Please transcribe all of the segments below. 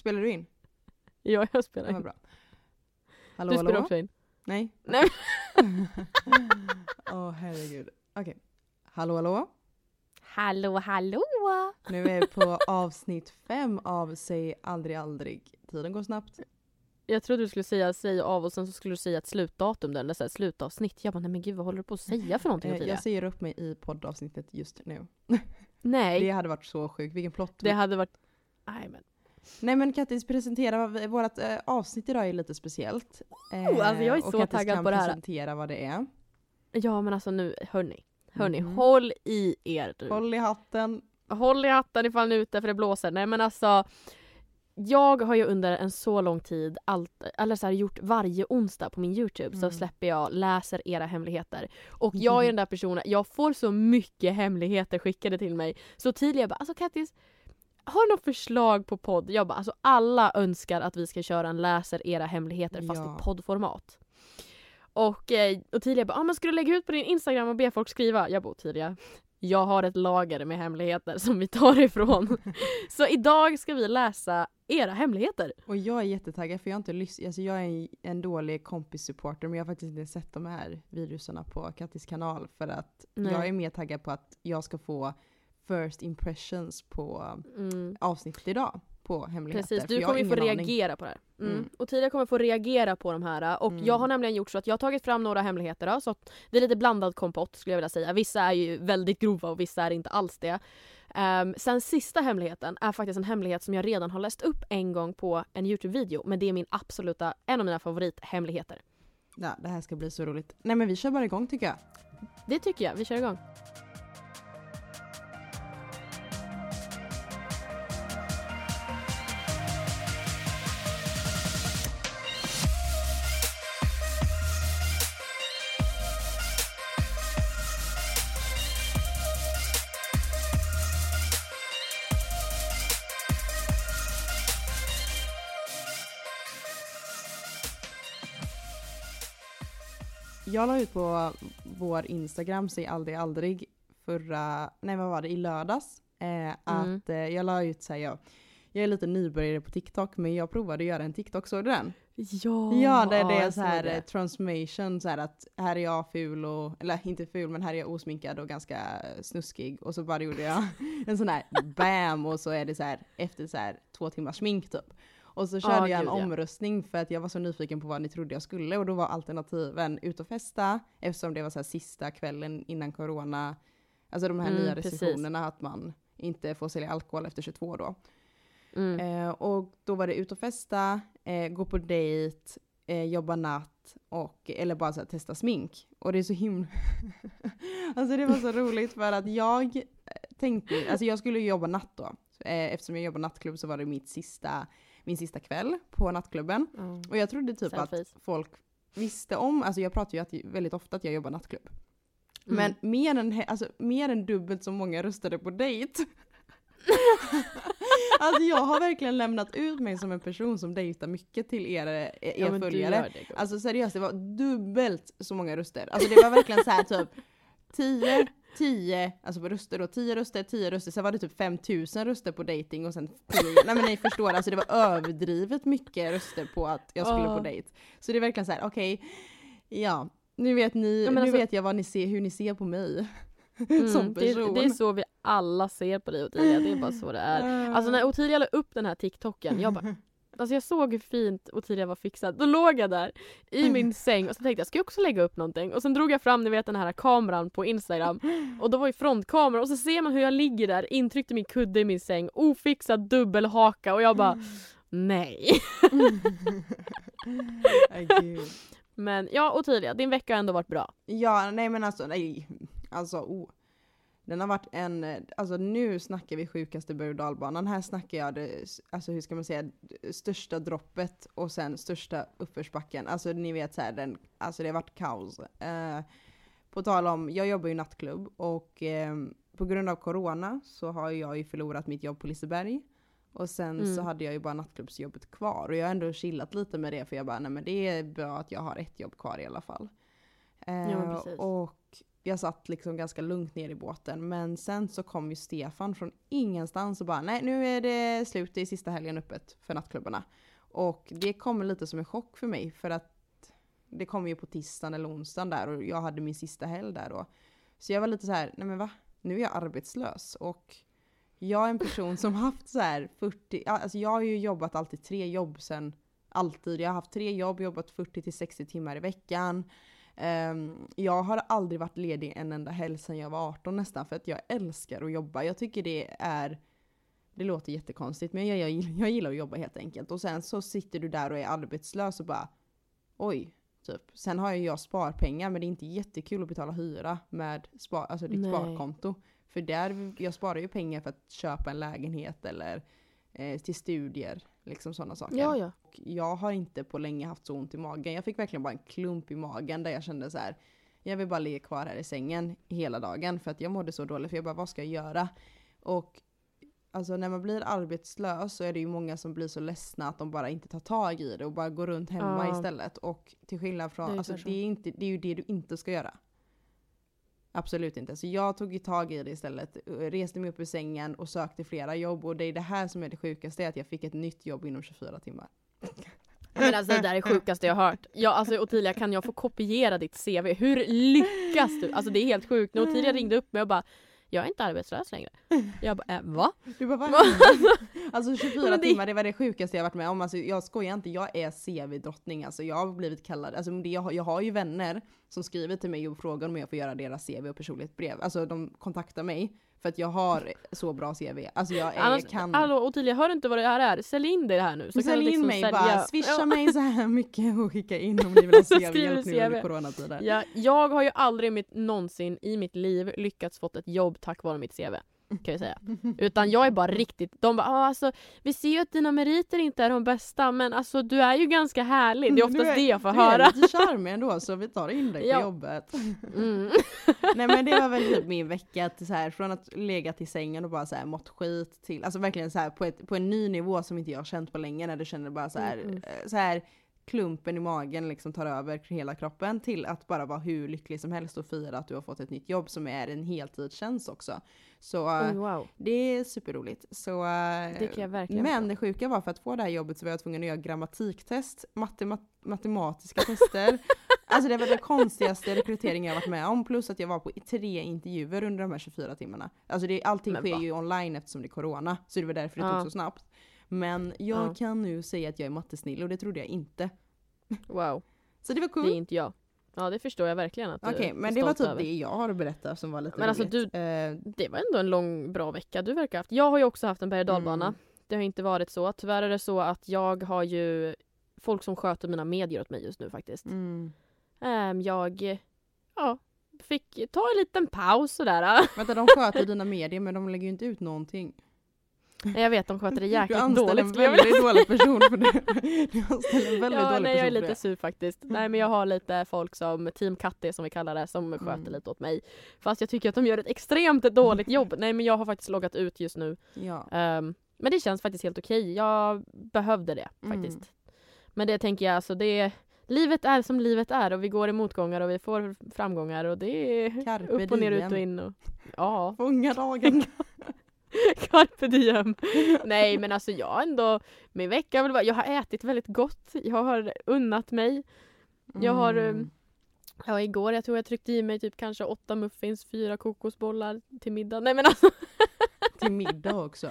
Spelar du in? Ja, jag spelar Ja, in. vad bra. Hallå Du hallå? spelar också in. Nej. Nej. Åh herregud. Okej. Hallå hallå? Hallå, hallå! Nu är vi på avsnitt fem av Säg aldrig aldrig. Tiden går snabbt. Jag trodde du skulle säga säg av och sen så skulle du säga ett slutdatum där, eller så här, slutavsnitt. Jag bara, nej men gud vad håller du på att säga för någonting Eh, Ottilia? Jag säger upp mig i poddavsnittet just nu. Nej, Det det, hade varit så sjukt. Vilken plott. hade varit... Nej men. Nej men Kattis presentera, vårt eh, avsnitt idag är lite speciellt. Eh, alltså jag är och så Kattis taggad på det här. presentera vad det är. Ja men alltså nu, hörni. Hörni, Mhm. håll i er du. Håll i hatten. Håll i hatten ifall ni är ute för det blåser. Nej men alltså. Jag har ju under en så lång tid allt, eller så här, gjort varje onsdag på min Youtube så Mm. släpper jag läser era hemligheter. Och jag är den där personen, jag får så mycket hemligheter skickade till mig. Så tidigare bara alltså Kattis, har du något förslag på podd? Jag bara alltså alla önskar att vi ska köra en läser era hemligheter fast Ja. i poddformat. Och, eh, tidigare bara ah, men ska du lägga ut på din Instagram och be folk skriva? Jag bara tidigare. Jag har ett lager med hemligheter som vi tar ifrån. så idag ska vi läsa era hemligheter. Och jag är jättetaggad för jag har inte lyssnat, alltså jag är en, dålig kompissupporter men jag har faktiskt inte sett de här videorna på Kattis kanal för att Nej. jag är mer taggad på att jag ska få first impressions på Mm. avsnittet idag. På hemligheter. Precis, du kommer ju få aning. reagera på det här. Mm. Mm. Och Tia kommer få reagera på de här. Och Mm. jag har nämligen gjort så att jag har tagit fram några hemligheter. Då, så det är lite blandad kompott skulle jag vilja säga. Vissa är ju väldigt grova och vissa är inte alls det. Um, sen sista hemligheten är faktiskt en hemlighet som jag redan har läst upp en gång på en Youtube-video. Men det är min absoluta, en av mina favorithemligheter. Ja, det här ska bli så roligt. Nej men vi kör bara igång tycker jag. Det tycker jag, vi kör igång. Jag la ut på vår Instagram, säg aldrig aldrig, förra, nej vad var det, i lördags. Eh, att eh, jag la ut såhär, jag, jag är lite nybörjare på TikTok men jag provade att göra en TikTok, såg du den? Ja, Ja, det, det är så såg här det. eh, transformation, så här att här är jag ful och, eller inte ful men här är jag osminkad och ganska snuskig och så bara gjorde jag en sån här bam och så är det så här efter så här två timmars smink typ. Och så körde Ja, jag en gud, omröstning för att jag var så nyfiken på vad ni trodde jag skulle och då var alternativen ut och festa eftersom det var så här sista kvällen innan corona, alltså de här Mm, nya precis. restriktionerna att man inte får sälja alkohol efter 22 då. Mm. Eh, och då var det ut och festa, eh, gå på dejt, eh, jobba natt och eller bara så här, testa smink. Och det är så himla... alltså det var så roligt för att jag eh, tänkte, alltså jag skulle jobba natt då. Eh, eftersom jag jobbar nattklubb så var det mitt sista, min sista kväll på nattklubben. Ja. Och jag trodde typ Selfies. att folk visste om, alltså jag pratar ju att, väldigt ofta att jag jobbar nattklubb. Mm. Men mer än, alltså, mer än dubbelt så många röstade på dejt. alltså jag har verkligen lämnat ut mig som en person som dejtar mycket till er, er ja, följare. det. Alltså seriöst, det var dubbelt så många röster. Alltså det var verkligen så här typ 10, 10, alltså på röster då, 10 röster, 10 röster, sen var det typ 5000 röster på dating och sen 10, nej men ni förstår, alltså det var överdrivet mycket röster på att jag skulle Ja. på dejt. Så det är verkligen så här, okej, ja, nu vet ni, Ja, nu alltså- vet jag vad ni ser, hur ni ser på mig. Mm, som det, person. det är så vi alla ser på dig Ottilia, det är bara så det är. Alltså när Ottilia la upp den här TikToken, jag bara Alltså jag såg hur fint Ottilia var fixad. Då låg jag där i min säng och så tänkte jag ska jag också lägga upp någonting? Och sen drog jag fram ni vet den här kameran på Instagram och då var ju frontkameran och så ser man hur jag ligger där intryckt i min kudde i min säng, ofixad dubbelhaka och jag bara nej. Ay, gud. Men ja Ottilia, din vecka har ändå varit bra. Ja, nej men alltså nej. Alltså oh. Den har varit en, alltså nu snackar vi sjukaste berg och dalbanan. Här snackar jag det, alltså hur ska man säga, största droppet och sen största uppförsbacken. Alltså ni vet så här, den, alltså det har varit kaos. Eh, på tal om, jag jobbar ju nattklubb och eh, på grund av corona så har jag ju förlorat mitt jobb på Liseberg. Och sen Mm. så hade jag ju bara nattklubbsjobbet kvar och jag har ändå chillat lite med det för jag bara, nej men det är bra att jag har ett jobb kvar i alla fall. Ja, Eh, precis. och jag satt liksom ganska lugnt ner i båten. Men sen så kom ju Stefan från ingenstans och bara nej nu är det slut, det är sista helgen öppet för nattklubbarna. Och det kom lite som en chock för mig för att det kom ju på tisdagen eller onsdagen där och jag hade min sista helg där då. Så jag var lite så här, nej men va? Nu är jag arbetslös och jag är en person som haft så här 40, alltså jag har ju jobbat alltid tre jobb sen alltid. Jag har haft tre jobb, jobbat 40 till 60 timmar i veckan. Um, jag har aldrig varit ledig en enda helg sedan jag var 18 nästan för att jag älskar att jobba. Jag tycker det är det låter jättekonstigt men jag, jag, jag gillar att jobba helt enkelt. Och sen så sitter du där och är arbetslös och bara oj, typ. Sen har ju jag sparpengar men det är inte jättekul att betala hyra med spar, alltså ditt Nej. sparkonto. För där, jag sparar ju pengar för att köpa en lägenhet eller eh, till studier, liksom sådana saker. Ja, ja. Jag har inte på länge haft så ont i magen. Jag fick verkligen bara en klump i magen där jag kände så här. Jag vill bara ligga kvar här i sängen hela dagen för att jag mådde så dåligt. För jag bara, vad ska jag göra? Och alltså när man blir arbetslös så är det ju många som blir så ledsna att de bara inte tar tag i det och bara går runt hemma Ja. istället. Och till skillnad från, Det är alltså det är, inte, det är ju det du inte ska göra. Absolut inte. Så jag tog ju tag i det istället, reste mig upp ur sängen och sökte flera jobb. Och det är det här som är det sjukaste, att jag fick ett nytt jobb inom 24 timmar. Men alltså det där är det sjukaste jag har hört. Ja, alltså Ottilia kan jag få kopiera ditt CV? Hur lyckas du? Alltså det är helt sjukt. När Ottilia ringde upp mig och bara jag är inte arbetslös längre. Jag bara, äh, va? Du bara, vad? Alltså 24 Men det- timmar, det var det sjukaste jag varit med om. Alltså, jag skojar inte, jag är CV-drottning. Alltså, jag har blivit kallad, alltså, det, jag, har, jag har ju vänner som skriver till mig och frågar om jag får göra deras CV och personligt brev. Alltså de kontaktar mig för att jag har så bra CV. Alltså jag, är, Annars, kan... Hallå Ottilia, hör du inte vad det här är? Sälj in det här nu. Så kan Sälj du liksom in mig sälja- bara, swisha Ja. mig så här mycket och skicka in om ni vill ha Så CV skriver hjälp du nu under coronatider. Ja, jag har ju aldrig mitt, någonsin i mitt liv lyckats fått ett jobb tack vare mitt CV. Kan jag säga. Utan jag är bara riktigt, de bara ah, alltså vi ser ju att dina meriter inte är de bästa men alltså du är ju ganska härlig. Det är Du oftast är- det jag får Du höra. är lite charmig ändå så vi tar in dig på Ja. jobbet. Mm. Nej men det var väl typ min vecka, att så här, från att lägga till sängen och bara så här mått skit till, alltså verkligen så här på, ett, på en ny nivå som inte jag känt på länge när du känner bara så här, Mm, mm. eh, så här klumpen i magen liksom tar över hela kroppen till att bara vara hur lycklig som helst och fira att du har fått ett nytt jobb som är en heltidstjänst också. Så Oj, wow. det är superroligt. Så, eh, Det kan jag verkligen men det sjuka var för att få det här jobbet så var jag tvungen att göra grammatiktest, matemat- matematiska tester. alltså det var det konstigaste rekryteringen jag varit med om. Plus att jag var på tre intervjuer under de här 24 timmarna. Alltså det, allting Men sker ju online eftersom det är corona. Så det var därför det Ja. tog så snabbt. Men jag Ja. kan nu säga att jag är mattesnill och det trodde jag inte. Wow, Så det var det cool. är inte jag. Ja det förstår jag verkligen att du Okej, är men det var typ över. det jag har att berätta som var lite Men alltså, roligt. Eh, Det var ändå en lång bra vecka du verkar ha haft. Jag har ju också haft en berg och dalbana. Mm. Det har inte varit så. Tyvärr är det så att jag har ju folk som sköter mina medier åt mig just nu faktiskt. mm. Ehm, jag ja, fick ta en liten paus sådär. Vänta, de sköter dina medier men de lägger ju inte ut någonting. Nej, Jag vet de sköter det Du jäkligt anställer dåligt. en skulle jag vilja väldigt dålig person för det. Du anställer en väldigt ja, dålig nej, jag är person för lite det. sur faktiskt. Nej men jag har lite folk som Team Katte som vi kallar det som sköter Mm. lite åt mig. Fast jag tycker att de gör ett extremt dåligt jobb. Nej men jag har faktiskt loggat ut just nu. Ja. Ehm, men det känns faktiskt helt okej. Jag behövde det Mm. faktiskt. Men det tänker jag alltså det Livet är som livet är och vi går i motgångar och vi får framgångar och det är Carpe upp och ner, diem. ut och in. Och, ja, Fånga dagen. carpe diem. Nej men alltså jag ändå, min vecka har väl jag har ätit väldigt gott. Jag har unnat mig. Jag har, Mm. Ja igår jag tror jag tryckte i mig typ kanske åtta muffins, fyra kokosbollar till middag. Nej men alltså Till middag också.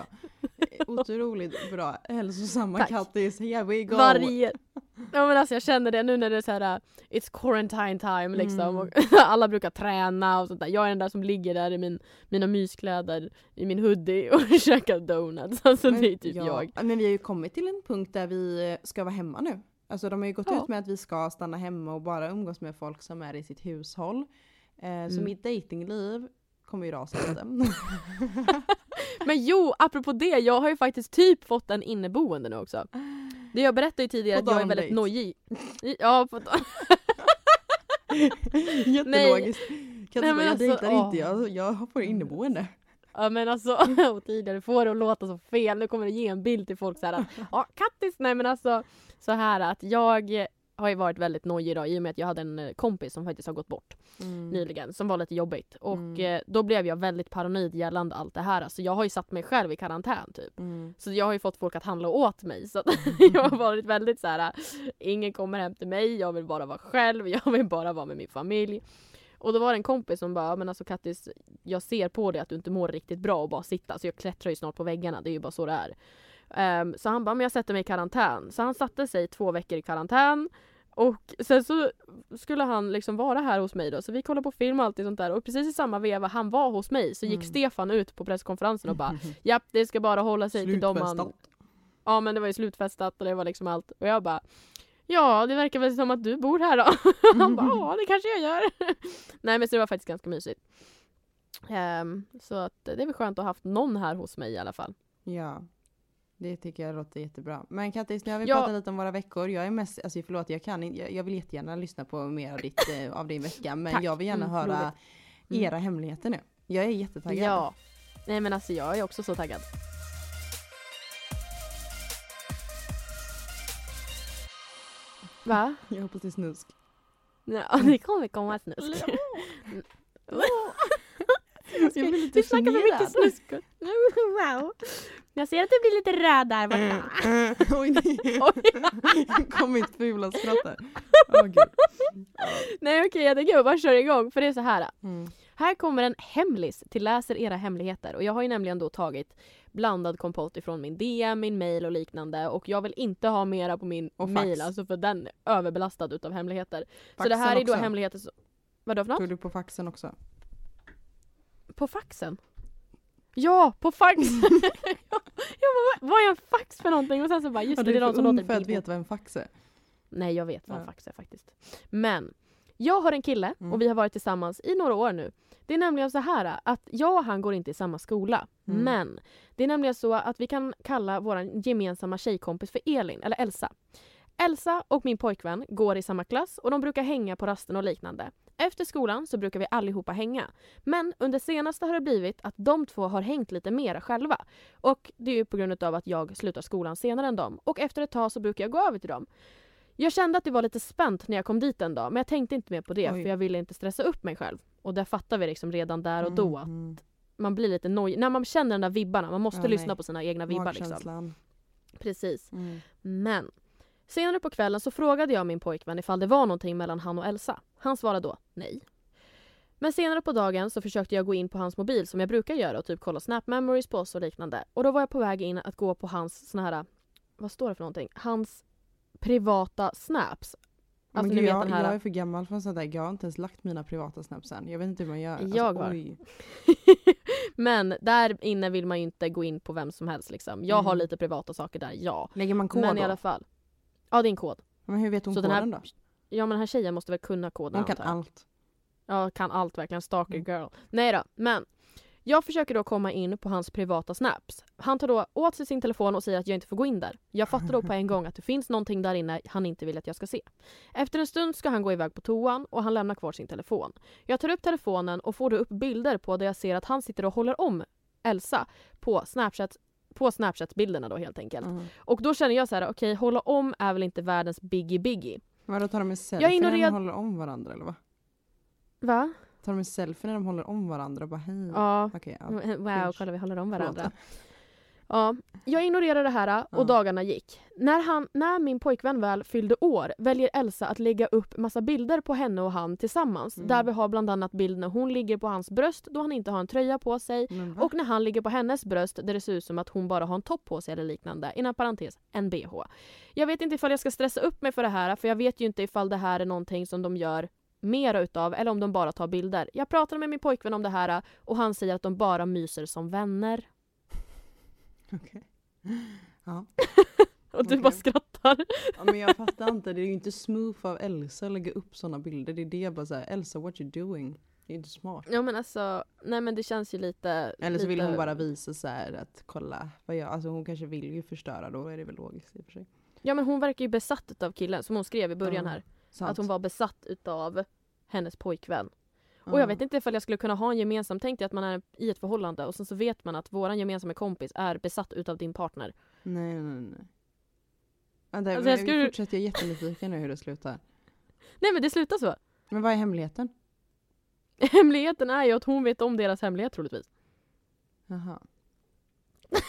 Otroligt bra. Hälsosamma Tack. kattis, here we go. varje... Ja men alltså jag känner det nu när det är så här uh, It's quarantine time liksom Mm. alla brukar träna och sånt där. Jag är den där som ligger där i min, mina myskläder i min hoodie och käkar donuts. Alltså Men det är typ ja, jag. Men vi har ju kommit till en punkt där vi ska vara hemma nu. Alltså de har ju gått Ja. ut med att vi ska stanna hemma och bara umgås med folk som är i sitt hushåll. Eh, så Mm. mitt datingliv kommer ju rasa lite. Men jo, apropå det, jag har ju faktiskt typ fått en inneboende nu också. Det jag berättade ju tidigare På att jag är väldigt dejt. nojig. Ja, på, Jättelogiskt. Kan Nej, Nej, men jag alltså, dejtar åh. inte, jag, jag får inneboende. ja men alltså, och tidigare får det att låta så fel. Nu kommer det ge en bild till folk så här att ja, Kattis, nej men alltså så här att jag har ju varit väldigt nojig idag i och med att jag hade en eh, kompis som faktiskt har gått bort Mm. nyligen som var lite jobbigt. Och Mm. eh, då blev jag väldigt paranoid gällande allt det här. Så jag har ju satt mig själv i karantän typ. Mm. Så jag har ju fått folk att handla åt mig. Så att jag har varit väldigt så här. ingen kommer hem till mig, jag vill bara vara själv, jag vill bara vara med min familj. Och då var det en kompis som bara, men alltså Kattis, jag ser på dig att du inte mår riktigt bra och bara sitta. Så jag klättrar ju snart på väggarna, det är ju bara så det är. Ehm, så han bara, men jag sätter mig i karantän. Så han satte sig två veckor i karantän. Och sen så skulle han liksom vara här hos mig då, så vi kollade på film och allt sånt där. Och precis i samma veva han var hos mig så gick Mm. Stefan ut på presskonferensen och bara Japp, det ska bara hålla sig till dem man... Ja men det var ju slutfestat och det var liksom allt. Och jag bara Ja, det verkar väl som att du bor här då. Han bara ja, det kanske jag gör. Nej men så det var faktiskt ganska mysigt. Ehm, så att det är väl skönt att ha haft någon här hos mig i alla fall. Ja. Det tycker jag låter jättebra. Men Kattis, nu har vi Ja. pratat lite om våra veckor. Jag är mest, alltså förlåt, jag kan jag, jag vill jättegärna lyssna på mer av, ditt, eh, av din vecka. Men Tack. jag vill gärna Mm, höra roligt. Mm. era hemligheter nu. Jag är jättetaggad. Ja. Nej men alltså jag är också så taggad. Va? Jag hoppas det är snusk. Ja, det kommer komma snusk. Jag blir lite Du snackar för mycket snusk. Wow. Jag ser att du blir lite röd där borta. Oj, nej. Kom mitt fula skratt där. Gud. Nej okej jag tänker bara köra igång för det är så här. Mm. Här kommer en hemlis till läser era hemligheter och jag har ju nämligen då tagit blandad kompott ifrån min DM, min mail och liknande och jag vill inte ha mera på min Och mail alltså för den är överbelastad utav hemligheter. så det Faxen här är då också. hemligheter som... Vadå för något? Tog du på faxen också? På faxen? Ja, på fax! jag bara, vad- är en fax för någonting? Och sen så bara, just Ja, det, det är de som låter för att veta vad en fax är. Nej jag vet vad en Ja. fax är faktiskt. Men jag har en kille Mm. och vi har varit tillsammans i några år nu. Det är nämligen så här att jag och han går inte i samma skola. Mm. Men det är nämligen så att vi kan kalla vår gemensamma tjejkompis för Elin, eller Elsa. Elsa och min pojkvän går i samma klass och de brukar hänga på rasten och liknande. Efter skolan så brukar vi allihopa hänga. Men under senaste har det blivit att de två har hängt lite mera själva. Och det är ju på grund av att jag slutar skolan senare än dem. Och efter ett tag så brukar jag gå över till dem. Jag kände att det var lite spänt när jag kom dit en dag men jag tänkte inte mer på det Oj. för jag ville inte stressa upp mig själv. Och det fattar vi liksom redan där och då att Mm. man blir lite nojig. När man känner de där vibbarna, man måste Ja, lyssna nej. på sina egna vibbar liksom. Precis. Mm. Men senare på kvällen så frågade jag min pojkvän ifall det var någonting mellan han och Elsa. Han svarade då nej. Men senare på dagen så försökte jag gå in på hans mobil som jag brukar göra och typ kolla snap memories på oss och liknande. Och då var jag på väg in att gå på hans såna här, vad står det för någonting? Hans privata snaps. Men Alltså gud, ni vet jag, här... jag är för gammal för sånt där. Jag har inte ens lagt mina privata snaps än. Jag vet inte hur man gör. Alltså, Jag har. Men där inne vill man ju inte gå in på vem som helst liksom. Jag har Mm. lite privata saker där, ja. Lägger man kod Men i då? alla fall. Ja det är en kod. Men hur vet hon Så den koden här- då? Ja men den här tjejen måste väl kunna koden Hon kan antar allt. Ja, kan allt verkligen. Stalker Mm. girl. Nej då, men. Jag försöker då komma in på hans privata snaps. Han tar då åt sig sin telefon och säger att jag inte får gå in där. Jag fattar då på en gång att det finns någonting där inne han inte vill att jag ska se. Efter en stund ska han gå iväg på toan och han lämnar kvar sin telefon. Jag tar upp telefonen och får då upp bilder på där jag ser att han sitter och håller om Elsa på Snapchat på Snapchat-bilderna då helt enkelt. Mm. Och då känner jag så här: okej hålla om är väl inte världens biggie biggie. Vadå tar de en selfie när de håller om varandra eller vad? Va? Tar de en selfie när de håller om varandra och bara hej? Ja, Okej, ja. Wow, Cringe. kolla vi håller om Förlåt. Ja, jag ignorerade det här och Ja. dagarna gick. När, han, när min pojkvän väl fyllde år väljer Elsa att lägga upp massa bilder på henne och han tillsammans. Mm. Där vi har bland annat bild när hon ligger på hans bröst då han inte har en tröja på sig. Och när han ligger på hennes bröst där det ser ut som att hon bara har en topp på sig eller liknande. Inom parentes, en bh. Jag vet inte ifall jag ska stressa upp mig för det här för jag vet ju inte ifall det här är någonting som de gör mera utav eller om de bara tar bilder. Jag pratade med min pojkvän om det här och han säger att de bara myser som vänner. Okej. Ja. Och du Okej. bara skrattar. ja men jag fattar inte, det är ju inte smooth av Elsa att lägga upp sådana bilder. Det är det jag bara såhär, Elsa what you doing? Det är inte smart. Ja men alltså, nej men det känns ju lite... Eller så vill lite... hon bara visa så här att kolla vad jag, alltså hon kanske vill ju förstöra då är det väl logiskt i och för sig. Ja men hon verkar ju besatt utav killen som hon skrev i början Ja, här. Sant. Att hon var besatt utav hennes pojkvän. Och jag vet inte ifall jag skulle kunna ha en gemensam, tänk dig att man är i ett förhållande och sen så vet man att våran gemensamma kompis är besatt utav din partner. Nej nej nej. Vänta, Alltså, jag skulle- fortsätter jag är jättenyfiken nu hur det slutar. Nej men det slutar så. Men vad är hemligheten? Hemligheten är ju att hon vet om deras hemlighet troligtvis. Jaha.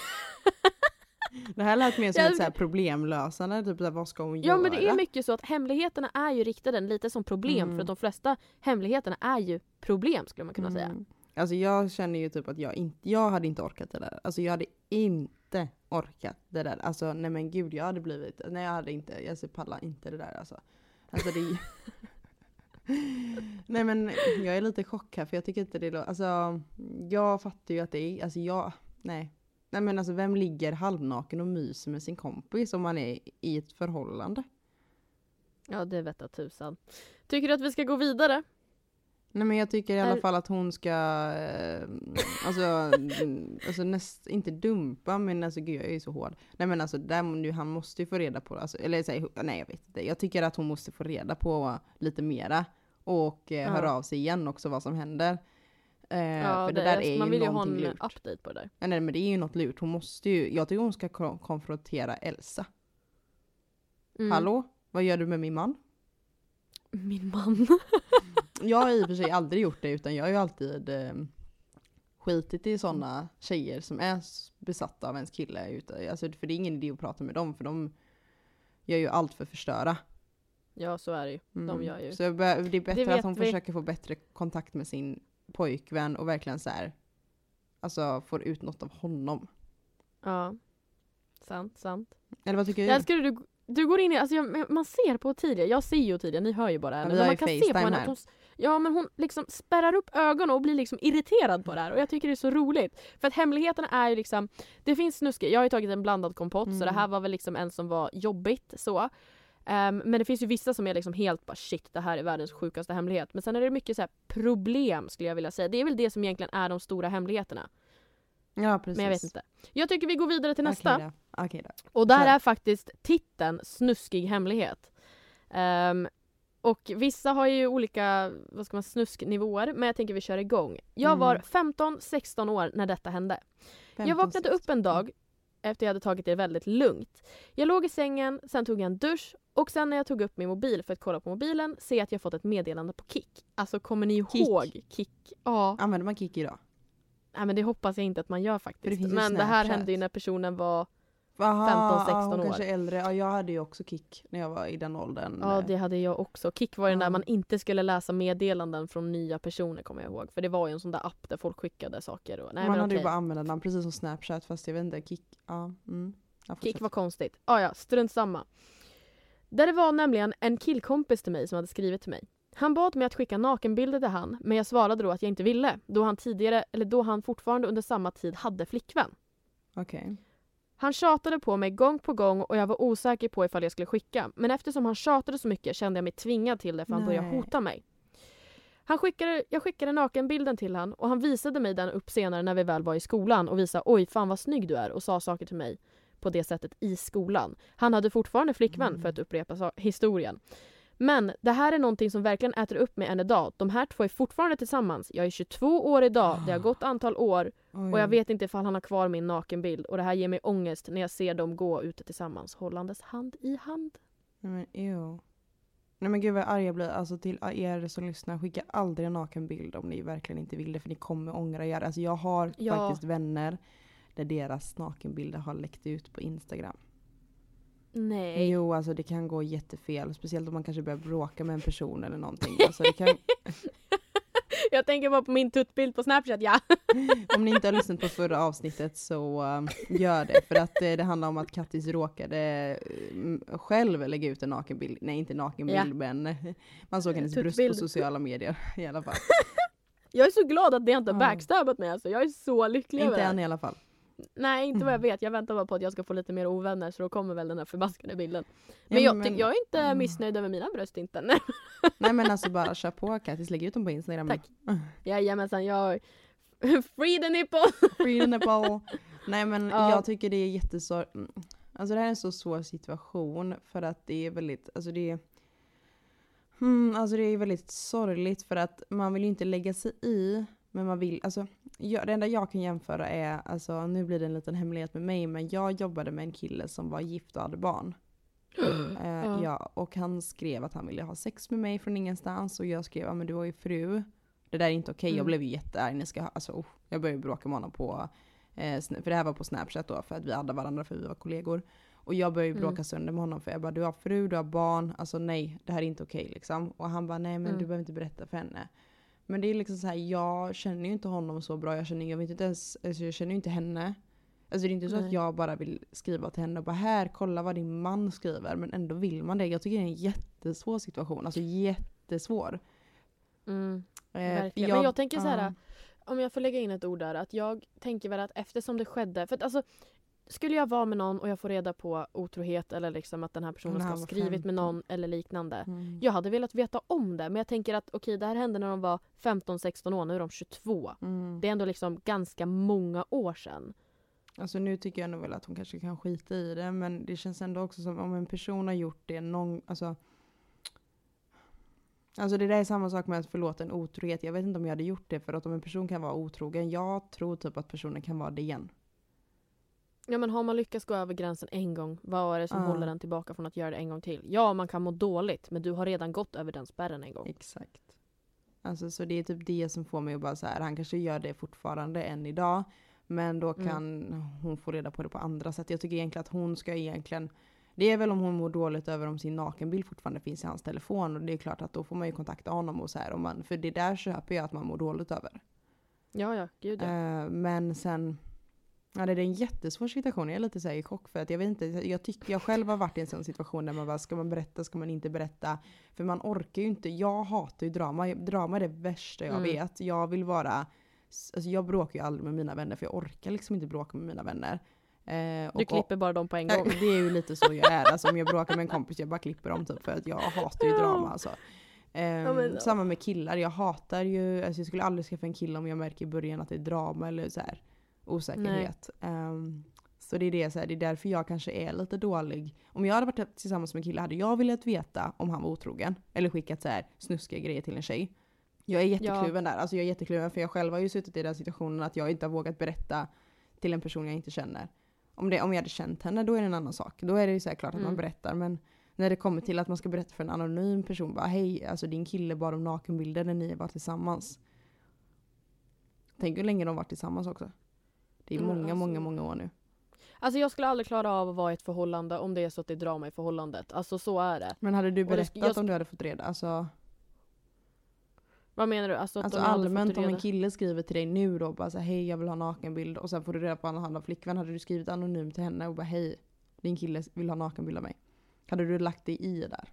Det här lät mer som Jag- ett så här problemlösande, typ så här, vad ska hon Ja göra? men det är mycket så att hemligheterna är ju riktade lite som problem Mm. för att de flesta hemligheterna är ju problem skulle man kunna säga. Mm. Alltså jag känner ju typ att jag inte, jag hade inte orkat det där. Alltså jag hade inte orkat det där. Alltså nej men gud jag hade blivit, nej jag hade inte, jag pallar inte det där alltså. Alltså det Nej men jag är lite chock här för jag tycker inte det lå- alltså jag fattar ju att det är, alltså jag, nej. Nej men alltså vem ligger halvnaken och myser med sin kompis om man är i ett förhållande? Ja det vette tusan. Tycker du att vi ska gå vidare? Nej men jag tycker i alla fall att hon ska, eh, alltså, alltså näst, inte dumpa men alltså gud jag är ju så hård. Nej men alltså där, nu, han måste ju få reda på, alltså, eller säg, nej jag vet inte. Jag tycker att hon måste få reda på lite mera. Och eh, Ja. höra av sig igen också vad som händer. Eh, Ja, för det, där är man ju vill ju ha en lurt. update på det där. Ja, nej men det är ju något lurt. Hon måste ju, jag tycker hon ska ko- konfrontera Elsa. Mm. Hallå? Vad gör du med min man? Min man. Jag har i och för sig aldrig gjort det utan jag har ju alltid eh, skitit i sådana tjejer som är besatta av ens kille. Alltså, för det är ingen idé att prata med dem för de gör ju allt för att förstöra. ja så är det ju. Mm. gör ju- Så det är bättre vet att hon vi. försöker få bättre kontakt med sin pojkvän och verkligen så här, alltså får ut något av honom. Ja. Sant, sant. Eller vad tycker Jag du? älskar hur du, du går in i, alltså jag, man ser på Ottilia, jag ser ju Ottilia, ni hör ju bara henne. vi men man kan se på henne här. att hon, ja men hon liksom spärrar upp ögonen och blir liksom irriterad på det här och jag tycker det är så roligt. För att hemligheterna är ju liksom, det finns snuske, jag har ju tagit en blandad kompott så Mm. det här var väl liksom en som var jobbigt så. Ehm, men det finns ju vissa som är liksom helt bara shit det här är världens sjukaste hemlighet. Men sen är det mycket så här problem skulle jag vilja säga. Det är väl det som egentligen är de stora hemligheterna. Ja precis. Men jag vet inte. Jag tycker vi går vidare till nästa. Okej då. Okej då. Och där är faktiskt titeln Snuskig hemlighet. Ehm, och vissa har ju olika vad ska man, snusknivåer men jag tänker vi kör igång. Jag var Mm. 15-16 år när detta hände. Jag 15, vaknade upp 16. en dag efter jag hade tagit det väldigt lugnt. Jag låg i sängen, sen tog jag en dusch och sen när jag tog upp min mobil för att kolla på mobilen ser jag att jag fått ett meddelande på Kik. Alltså kommer ni Kik? ihåg Kik? Ja. Använder man Kik idag? Nej men det hoppas jag inte att man gör det faktiskt. ju Men det här hände ju när personen var Aha, 15-16 ja, hon år. kanske äldre. Ja, jag hade ju också Kik när jag var i den åldern. Ja det hade jag också. Kik var ju den där man inte skulle läsa meddelanden från nya personer kommer jag ihåg. För det var ju en sån där app där folk skickade saker. Och, nej, man hade ju okej. bara användarnamn precis som Snapchat fast jag vet inte, Kik, ja. Mm. Fortsätt. var konstigt. Ah, ja, strunt samma. Där det var nämligen en killkompis till mig som hade skrivit till mig. Han bad mig att skicka nakenbilder till han men jag svarade då att jag inte ville då han tidigare, eller då han fortfarande under samma tid hade flickvän. Okej. Han tjatade på mig gång på gång och jag var osäker på ifall jag skulle skicka. Men eftersom han tjatade så mycket kände jag mig tvingad till det för han började Nej. hota mig. Han skickade, jag skickade nakenbilden till han och han visade mig den upp senare när vi väl var i skolan och visade oj fan vad snygg du är och sa saker till mig på det sättet i skolan. Han hade fortfarande flickvän Mm. för att upprepa historien. Men det här är någonting som verkligen äter upp mig än idag. De här två är fortfarande tillsammans. Jag är 22 år idag, det har gått antal år Oj. och jag vet inte ifall han har kvar min nakenbild och det här ger mig ångest när jag ser dem gå ute tillsammans hållandes hand i hand. Nej men ew. Nej men gud vad arg jag blir. Alltså till er som lyssnar, skicka aldrig en naken bild om ni verkligen inte vill det för ni kommer ångra er. Alltså jag har Ja. faktiskt vänner där deras nakenbilder har läckt ut på Instagram. Nej. Jo alltså det kan gå jättefel. Speciellt om man kanske börjar bråka med en person eller någonting. Alltså, det kan, Jag tänker bara på min tuttbild på snapchat ja. om ni inte har lyssnat på förra avsnittet så um, gör det. För att eh, det handlar om att Kattis råkade um, själv lägga ut en nakenbild. Nej inte nakenbild Ja. men eh, man såg hennes bröst på sociala medier i alla fall. Jag är så glad att det inte har backstabbat mig alltså. Jag är så lycklig över inte det. än i alla fall. Nej inte vad jag Mm. vet. Jag väntar bara på att jag ska få lite mer ovänner så då kommer väl den här förbaskade bilden. Men, Ja, jag, ty- jag är inte Mm. missnöjd över mina bröst inte. Nej. Nej men alltså bara kör på Kattis, lägg ut dem på Instagram. Tack. Jajamensan jag Free the nipple! Free the nipple. Nej men Ja. jag tycker det är jättesvårt. Alltså det här är en så svår situation för att det är väldigt, alltså det är Hmm, alltså det är väldigt sorgligt för att man vill ju inte lägga sig i. Men man vill, alltså jag, det enda jag kan jämföra är, alltså nu blir det en liten hemlighet med mig, men jag jobbade med en kille som var gift och hade barn. Eh, Ja. ja. och han skrev att han ville ha sex med mig från ingenstans och jag skrev ja men du har ju fru. Det där är inte okej, jag Mm. blev ju jättearg. Ni ska alltså, oh, jag började bråka med honom på, eh, för det här var på snapchat då för att vi hade varandra för vi var kollegor. Och jag började ju Mm. bråka sönder med honom för jag bara du har fru, du har barn, alltså nej det här är inte okej liksom. Och han bara nej men Mm. du behöver inte berätta för henne. Men det är liksom så här, jag känner ju inte honom så bra, jag känner, jag vet inte ens, alltså jag känner ju inte henne. Alltså det är inte så att Nej. jag bara vill skriva till henne och bara här, kolla vad din man skriver. Men ändå vill man det. Jag tycker det är en jättesvår situation. Alltså jättesvår. Mm. Eh, Verkligen. Men jag tänker så här, ja. Om jag får lägga in ett ord där, att jag tänker väl att eftersom det skedde, för att alltså skulle jag vara med någon och jag får reda på otrohet eller liksom att den här personen ska ha skrivit 15. med någon eller liknande. Mm. Jag hade velat veta om det men jag tänker att okej det här hände när de var 15-16 år, nu är de 22. Mm. Det är ändå liksom ganska många år sedan. Alltså nu tycker jag nog väl att hon kanske kan skita i det. Men det känns ändå också som om en person har gjort det någon, alltså. Alltså det där är samma sak med att förlåta en otrohet. Jag vet inte om jag hade gjort det för att om en person kan vara otrogen. Jag tror typ att personen kan vara det igen. Ja men har man lyckats gå över gränsen en gång, vad är det som Ja. håller en tillbaka från att göra det en gång till? Ja man kan må dåligt men du har redan gått över den spärren en gång. Exakt. Alltså så det är typ det som får mig att bara så här, han kanske gör det fortfarande än idag. Men då Mm. kan hon få reda på det på andra sätt. Jag tycker egentligen att hon ska egentligen det är väl om hon mår dåligt över om sin nakenbild fortfarande finns i hans telefon. Och det är klart att då får man ju kontakta honom och så här. Om man, för det där köper jag att man mår dåligt över. Ja ja, gud ja. Eh, men sen, ja det är en jättesvår situation. Jag är lite så här i chock för att jag vet inte, jag tycker jag själv har varit i en sån situation där man bara, ska man berätta, ska man inte berätta? För man orkar ju inte, jag hatar ju drama, drama är det värsta jag Mm. vet. Jag vill vara, alltså jag bråkar ju aldrig med mina vänner för jag orkar liksom inte bråka med mina vänner. Eh, Du klipper bara dem på en gång. Det är ju lite så jag är. Alltså om jag bråkar med en kompis, jag bara klipper dem typ för att jag hatar ju drama alltså. Men ja. Samma med killar, jag hatar ju, alltså jag skulle aldrig skaffa en kille om jag märker i början att det är drama eller så här osäkerhet. Ehm, så det är det, så här, det är därför jag kanske är lite dålig. Om jag hade varit tillsammans med en kille hade jag velat veta om han var otrogen. Eller skickat så här snuskiga grejer till en tjej. Jag är jättekluven där, alltså jag är jättekluven för jag själv har ju suttit i den situationen att jag inte har vågat berätta till en person jag inte känner. Om, det, om jag hade känt henne då är det en annan sak. Då är det ju så klart att man Mm. berättar men när det kommer till att man ska berätta för en anonym person bara hej, alltså din kille bad om nakenbilder när ni var tillsammans. Tänk hur länge de varit tillsammans också. Det är många, alltså- många, många år nu. Alltså jag skulle aldrig klara av att vara i ett förhållande om det är så att det är drama i förhållandet. Alltså så är det. Men hade du det berättat jag om du hade fått reda? Alltså, Vad menar du? Alltså, alltså hade allmänt om en kille skriver till dig nu då bara så hej jag vill ha nakenbild och sen får du reda på att han har flickvän. Hade du skrivit anonymt till henne och bara hej din kille vill ha nakenbild av mig. Hade du lagt dig i där?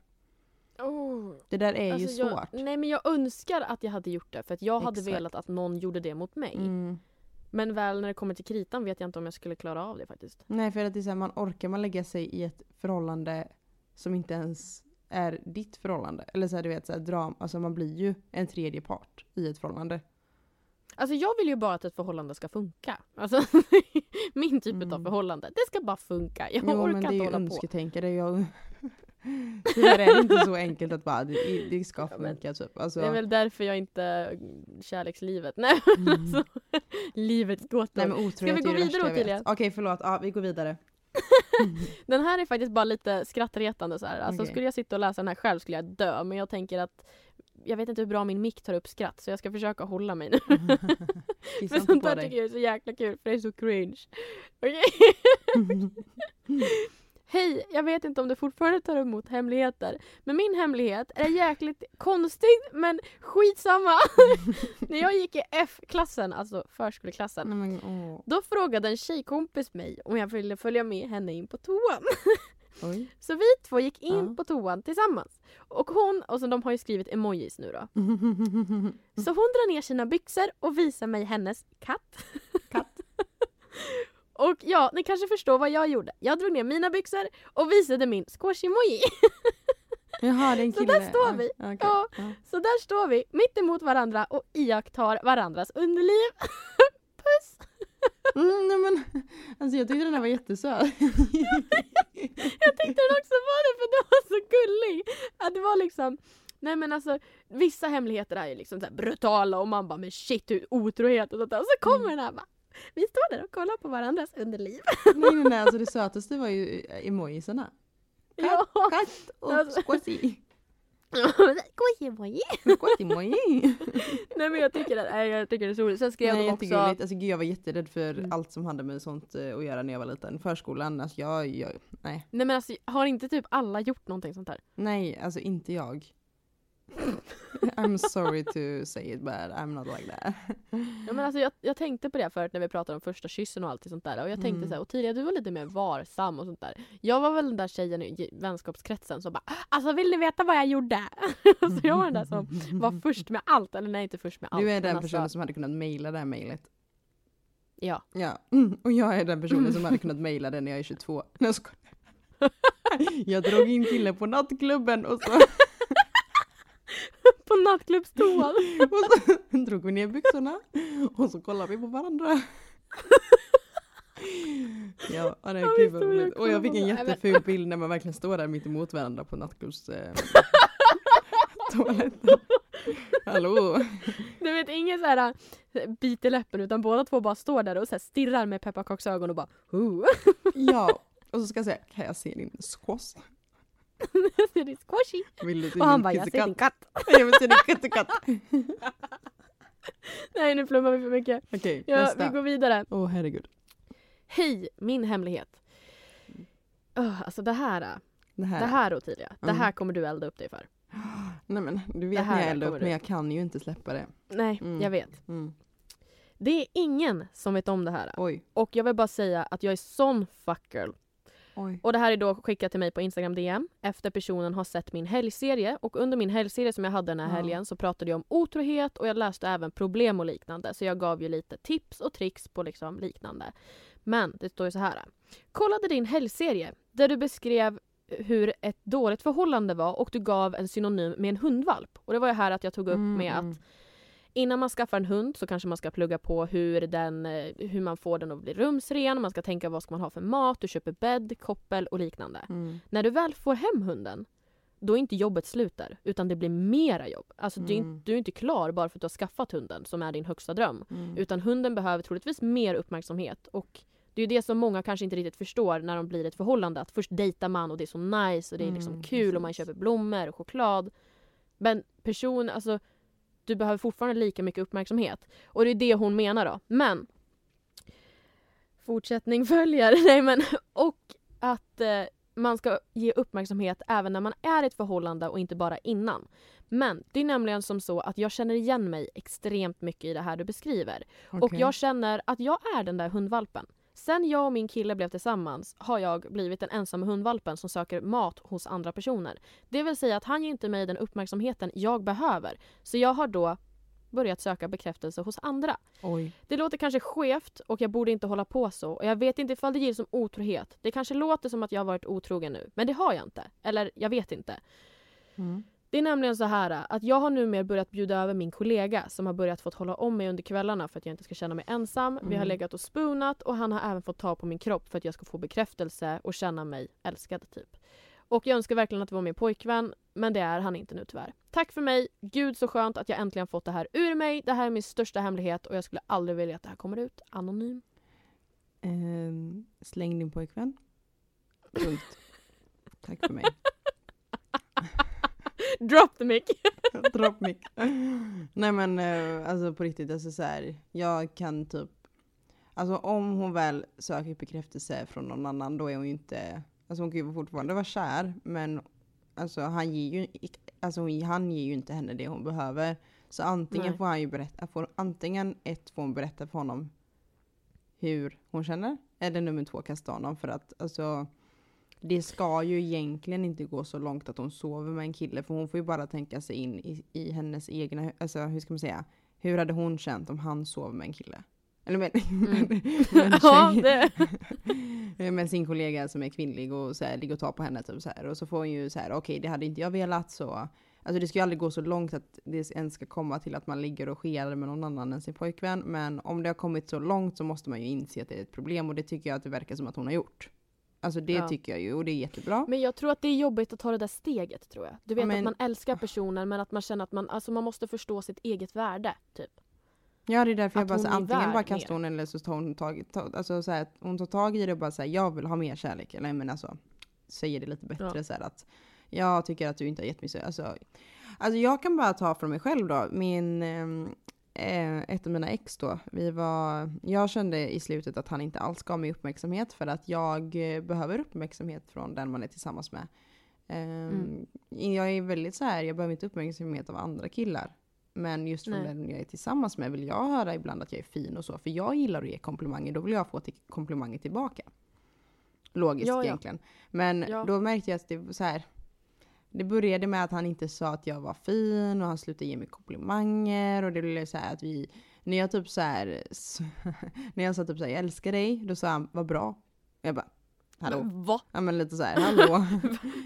Oh. Det där är Alltså, ju jag, svårt. nej men jag önskar att jag hade gjort det för att jag hade Exakt. velat att någon gjorde det mot mig. Mm. Men väl när det kommer till kritan vet jag inte om jag skulle klara av det faktiskt. Nej för att det är så här, man orkar man lägga sig i ett förhållande som inte ens är ditt förhållande. Eller så här, du vet så här, dram, alltså man blir ju en tredje part i ett förhållande. Alltså jag vill ju bara att ett förhållande ska funka. Alltså min typ av Mm. förhållande. Det ska bara funka. Jag jo orkar men det är inte ju hålla på. önsketänkande. Jag... Tyvärr är det inte så enkelt att bara det, det ska Ja, men funka typ. Alltså, Det är väl därför jag inte kärlekslivet. Nej men mm. alltså livets gåtor. Nej otrohet vi gå vidare. Ottilia? Okej förlåt, ja, vi går vidare. Den här är faktiskt bara lite skrattretande så här. Alltså Okej. skulle jag sitta och läsa den här själv skulle jag dö. Men jag tänker att jag vet inte hur bra min mick tar upp skratt så jag ska försöka hålla mig nu. För sånt dig. tycker jag är så jäkla kul för det är så cringe. Okej. Hej, jag vet inte om du fortfarande tar emot hemligheter. Men min hemlighet är jäkligt konstig men skitsamma. När jag gick i F-klassen, alltså förskoleklassen. Men, åh. Då frågade en tjejkompis mig om jag ville följa med henne in på toan. Oj. Så vi två gick in Ja. på toan tillsammans. Och hon, och så de har ju skrivit emojis nu då. Så hon drar ner sina byxor och visar mig hennes katt. Katt. Och ja, ni kanske förstår vad jag gjorde. Jag drog ner mina byxor och visade min squash-emoji. Jaha det är en Så kille. där står vi. okej. Ja. Ja. Så där står vi mitt emot varandra och iakttar varandras underliv. Puss! Mm, nej, men, alltså jag tyckte den här var jättesöt. Jag tyckte den också var det för det var så gullig. Att det var liksom Nej men alltså vissa hemligheter är ju liksom så brutala och man bara men shit hur otrohet och sånt där. Och så kommer den här bara Vi står där och kollar på varandras underliv. nej, nej, nej, alltså det sötaste var ju emojisarna. Ja. katt och Alltså. squashy. Nej Squashy moji. men jag tycker, att, nej, jag tycker det är så roligt. Sen skrev Nej, de också... jättegulligt. Alltså gud jag var jätterädd för Mm. allt som hade med sånt eh, att göra när jag var liten. Förskolan, alltså jag, jag nej. Nej men alltså har inte typ alla gjort någonting sånt här? Nej, alltså inte jag. I'm sorry to say it but I'm not like that. Ja, men alltså, jag, jag tänkte på det förut när vi pratade om första kyssen och allt sånt där. Och jag tänkte Mm. så här, och tidigare du var lite mer varsam och sånt där. Jag var väl den där tjejen i vänskapskretsen som bara Alltså vill ni veta vad jag gjorde? så jag var den där som var först med allt. Eller nej inte först med allt. Du är den alltså, personen som hade kunnat mejla det här mejlet. Ja. Ja, mm. och jag är den personen som hade kunnat mejla det när jag är 22. Nej, jag skojar. Jag drog in killen på nattklubben och så, På nattklubbstoan. och så drog vi ner byxorna och så kollade vi på varandra. Ja, ja, det Ja, är visst, gud vad och jag roligt. Och jag fick en jätteful bild när man verkligen står där mitt emot varandra på nattklubbs eh, toaletten. Hallå? Du vet ingen så här äh, bit i läppen utan båda två bara står där och så här stirrar med pepparkaksögon och bara oh. Ja, och så ska jag säga, kan jag se din squash? Det är squashy. Vill du Och han bara jag ser din katt? Jag vill se din kattekatt. Nej nu flummar vi för mycket. Okej, Ja, nästa. vi går vidare. Åh herregud. Hej, min hemlighet. Öh, alltså det här, äh, Det här. det här Ottilia, det Mm. här kommer du elda upp dig för. Nej men du Det vet när jag eldar upp men jag kan ju inte släppa det. Nej, Mm. jag vet. Mm. Det är ingen som vet om det här. Oj. Och jag vill bara säga att jag är sån fuck girl. Oj. Och det här är då skickat till mig på Instagram DM efter personen har sett min helgserie. Och under min helgserie som jag hade den här Ja. helgen så pratade jag om otrohet och jag läste även problem och liknande. Så jag gav ju lite tips och tricks på liksom liknande. Men det står ju så här. Kollade din helgserie där du beskrev hur ett dåligt förhållande var och du gav en synonym med en hundvalp. Och det var ju här att jag tog upp Mm, med mm. att Innan man skaffar en hund så kanske man ska plugga på hur, den, eh, hur man får den att bli rumsren, man ska tänka vad ska man ha för mat, du köper bädd, koppel och liknande. Mm. När du väl får hem hunden, då är inte jobbet slut där, utan det blir mera jobb. Alltså du, är Mm. inte, du är inte klar bara för att du har skaffat hunden, som är din högsta dröm. Mm. Utan hunden behöver troligtvis mer uppmärksamhet. Och det är det som många kanske inte riktigt förstår när de blir ett förhållande. Att först dejtar man och det är så nice och det är liksom Mm, kul och man precis. köper blommor och choklad. Men person, alltså du behöver fortfarande lika mycket uppmärksamhet. Och det är det hon menar då. Men fortsättning följer. Nej men och att eh, man ska ge uppmärksamhet även när man är i ett förhållande och inte bara innan. Men det är nämligen som så att jag känner igen mig extremt mycket i det här du beskriver. Och Okej. jag känner att jag är den där hundvalpen. Sen jag och min kille blev tillsammans har jag blivit den ensamma hundvalpen som söker mat hos andra personer. Det vill säga att han ger inte mig den uppmärksamheten jag behöver. Så jag har då börjat söka bekräftelse hos andra. Oj. Det låter kanske skevt och jag borde inte hålla på så. Och jag vet inte ifall det gills som otrohet. Det kanske låter som att jag har varit otrogen nu, men det har jag inte. Eller jag vet inte. Mm. Det är nämligen så här att jag har numera börjat bjuda över min kollega som har börjat fått hålla om mig under kvällarna för att jag inte ska känna mig ensam. Vi har Mm. legat och spunat och han har även fått ta på min kropp för att jag ska få bekräftelse och känna mig älskad typ. Och jag önskar verkligen att det var min pojkvän, men det är han inte nu tyvärr. Tack för mig, gud så skönt att jag äntligen fått det här ur mig. Det här är min största hemlighet och jag skulle aldrig vilja att det här kommer ut anonym. Ehm, släng din pojkvän. Punkt. Tack för mig. Drop the mic! Drop mic. Nej men eh, alltså på riktigt, alltså så här, jag kan typ Alltså om hon väl söker bekräftelse från någon annan då är hon ju inte Alltså hon kan ju fortfarande vara kär men Alltså han ger ju Alltså hon- han ger ju inte henne det hon behöver Så antingen Nej. får han ju berätta, får, antingen ett får hon berätta för honom Hur hon känner Eller nummer två kasta honom för att alltså det ska ju egentligen inte gå så långt att hon sover med en kille för hon får ju bara tänka sig in i, i hennes egna, alltså hur ska man säga, hur hade hon känt om han sov med en kille? Eller med, Mm. med, ja, det... med sin kollega som är kvinnlig och så här, ligger och tar på henne typ så här. Och så får hon ju så här, okej det hade inte jag velat så. Alltså det ska ju aldrig gå så långt att det ens ska komma till att man ligger och skerar med någon annan än sin pojkvän. Men om det har kommit så långt så måste man ju inse att det är ett problem och det tycker jag att det verkar som att hon har gjort. Alltså det Ja. tycker jag ju och det är jättebra. Men jag tror att det är jobbigt att ta det där steget tror jag. Du vet men- att man älskar personen men att man känner att man, alltså man måste förstå sitt eget värde. Typ. Ja det är därför jag Att bara hon så, antingen bara kastar hon eller så tar hon tag, ta, alltså så här, hon tar tag i det och bara säger jag vill ha mer kärlek. Eller men alltså säger det lite bättre Ja. så här att jag tycker att du inte har gett mig så, alltså, alltså jag kan bara ta från mig själv då, min, ehm, eh, ett av mina ex då, vi var, jag kände i slutet att han inte alls gav mig uppmärksamhet för att jag eh, behöver uppmärksamhet från den man är tillsammans med. Ehm, Jag är väldigt så här, jag behöver inte uppmärksamhet av andra killar. Men just från Nej. den jag är tillsammans med vill jag höra ibland att jag är fin och så. För jag gillar att ge komplimanger, då vill jag få till komplimanger tillbaka. Logiskt Ja, ja. egentligen. Men Ja. då märkte jag att det var så här. Det började med att han inte sa att jag var fin och han slutade ge mig komplimanger och det blev så att vi, när jag typ så här, när jag sa typ så här, jag älskar dig, då sa han vad bra. Jag bara, hallå? Va? Ja men lite så här, hallå?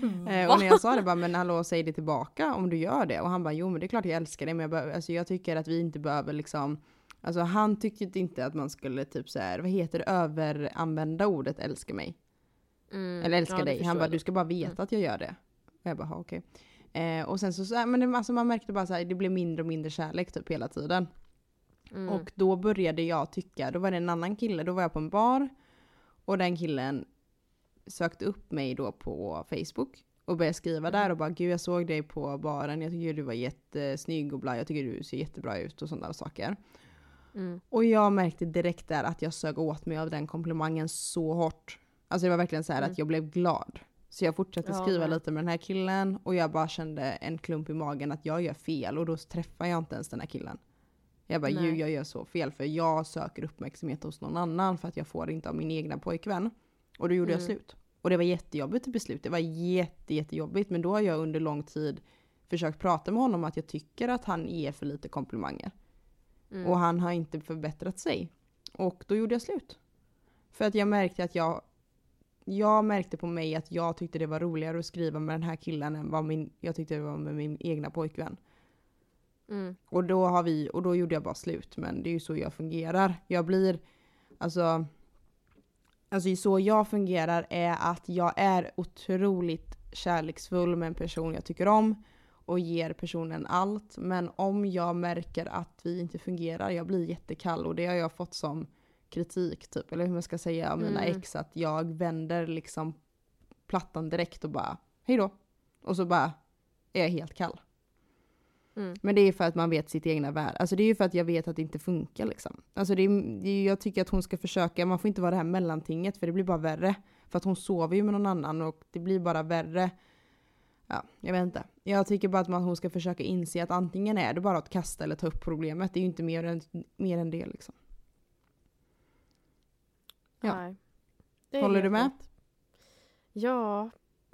Eh, och när jag sa det bara, men hallå säg det tillbaka om du gör det. Och han bara, jo men det är klart jag älskar dig men jag, behöver, alltså, jag tycker att vi inte behöver liksom, alltså han tyckte inte att man skulle typ så här, vad heter det, överanvända ordet älska mig. Mm, Eller älska ja, dig. Han bara, du ska bara veta Mm. att jag gör det. Och jag bara, "Ha, okej. Eh, och sen så, så här, men det, alltså, man märkte bara så här, det blev mindre och mindre kärlek typ hela tiden. Mm. Och då började jag tycka, då var det en annan kille, då var jag på en bar och den killen sökte upp mig då på Facebook och började skriva där och bara gud jag såg dig på baren, jag tycker du var jättesnygg och bla, jag tycker du ser jättebra ut och sådana saker. Mm. Och jag märkte direkt där att jag sög åt mig av den komplimangen så hårt. Alltså det var verkligen så här Mm. att jag blev glad. Så jag fortsatte Ja, skriva nej. lite med den här killen och jag bara kände en klump i magen att jag gör fel och då träffar jag inte ens den här killen. Jag bara, ju jag gör så fel för jag söker uppmärksamhet hos någon annan för att jag får inte av min egna pojkvän. Och då gjorde jag Mm. slut. Och det var jättejobbigt till beslut. Det var jätte, jättejobbigt. Men då har jag under lång tid försökt prata med honom att jag tycker att han ger för lite komplimanger. Mm. Och han har inte förbättrat sig. Och då gjorde jag slut. För att jag märkte att jag jag märkte på mig att jag tyckte det var roligare att skriva med den här killen än vad min, jag tyckte det var med min egna pojkvän. Mm. Och då har vi, och då gjorde jag bara slut. Men det är ju så jag fungerar. Jag blir, alltså, alltså så jag fungerar är att jag är otroligt kärleksfull med en person jag tycker om och ger personen allt. Men om jag märker att vi inte fungerar, jag blir jättekall och det har jag fått som kritik typ, eller hur man ska säga av mina Mm. ex, att jag vänder liksom plattan direkt och bara hej då. Och så bara är jag helt kall. Mm. Men det är för att man vet sitt egna värde. Alltså det är ju för att jag vet att det inte funkar liksom. Alltså det är, det är, jag tycker att hon ska försöka, man får inte vara det här mellantinget för det blir bara värre. För att hon sover ju med någon annan och det blir bara värre. Ja, jag vet inte. Jag tycker bara att man, hon ska försöka inse att antingen är det bara att kasta eller ta upp problemet. Det är ju inte mer än, mer än det liksom. Ja. Nej. Håller du med? rätt. Ja.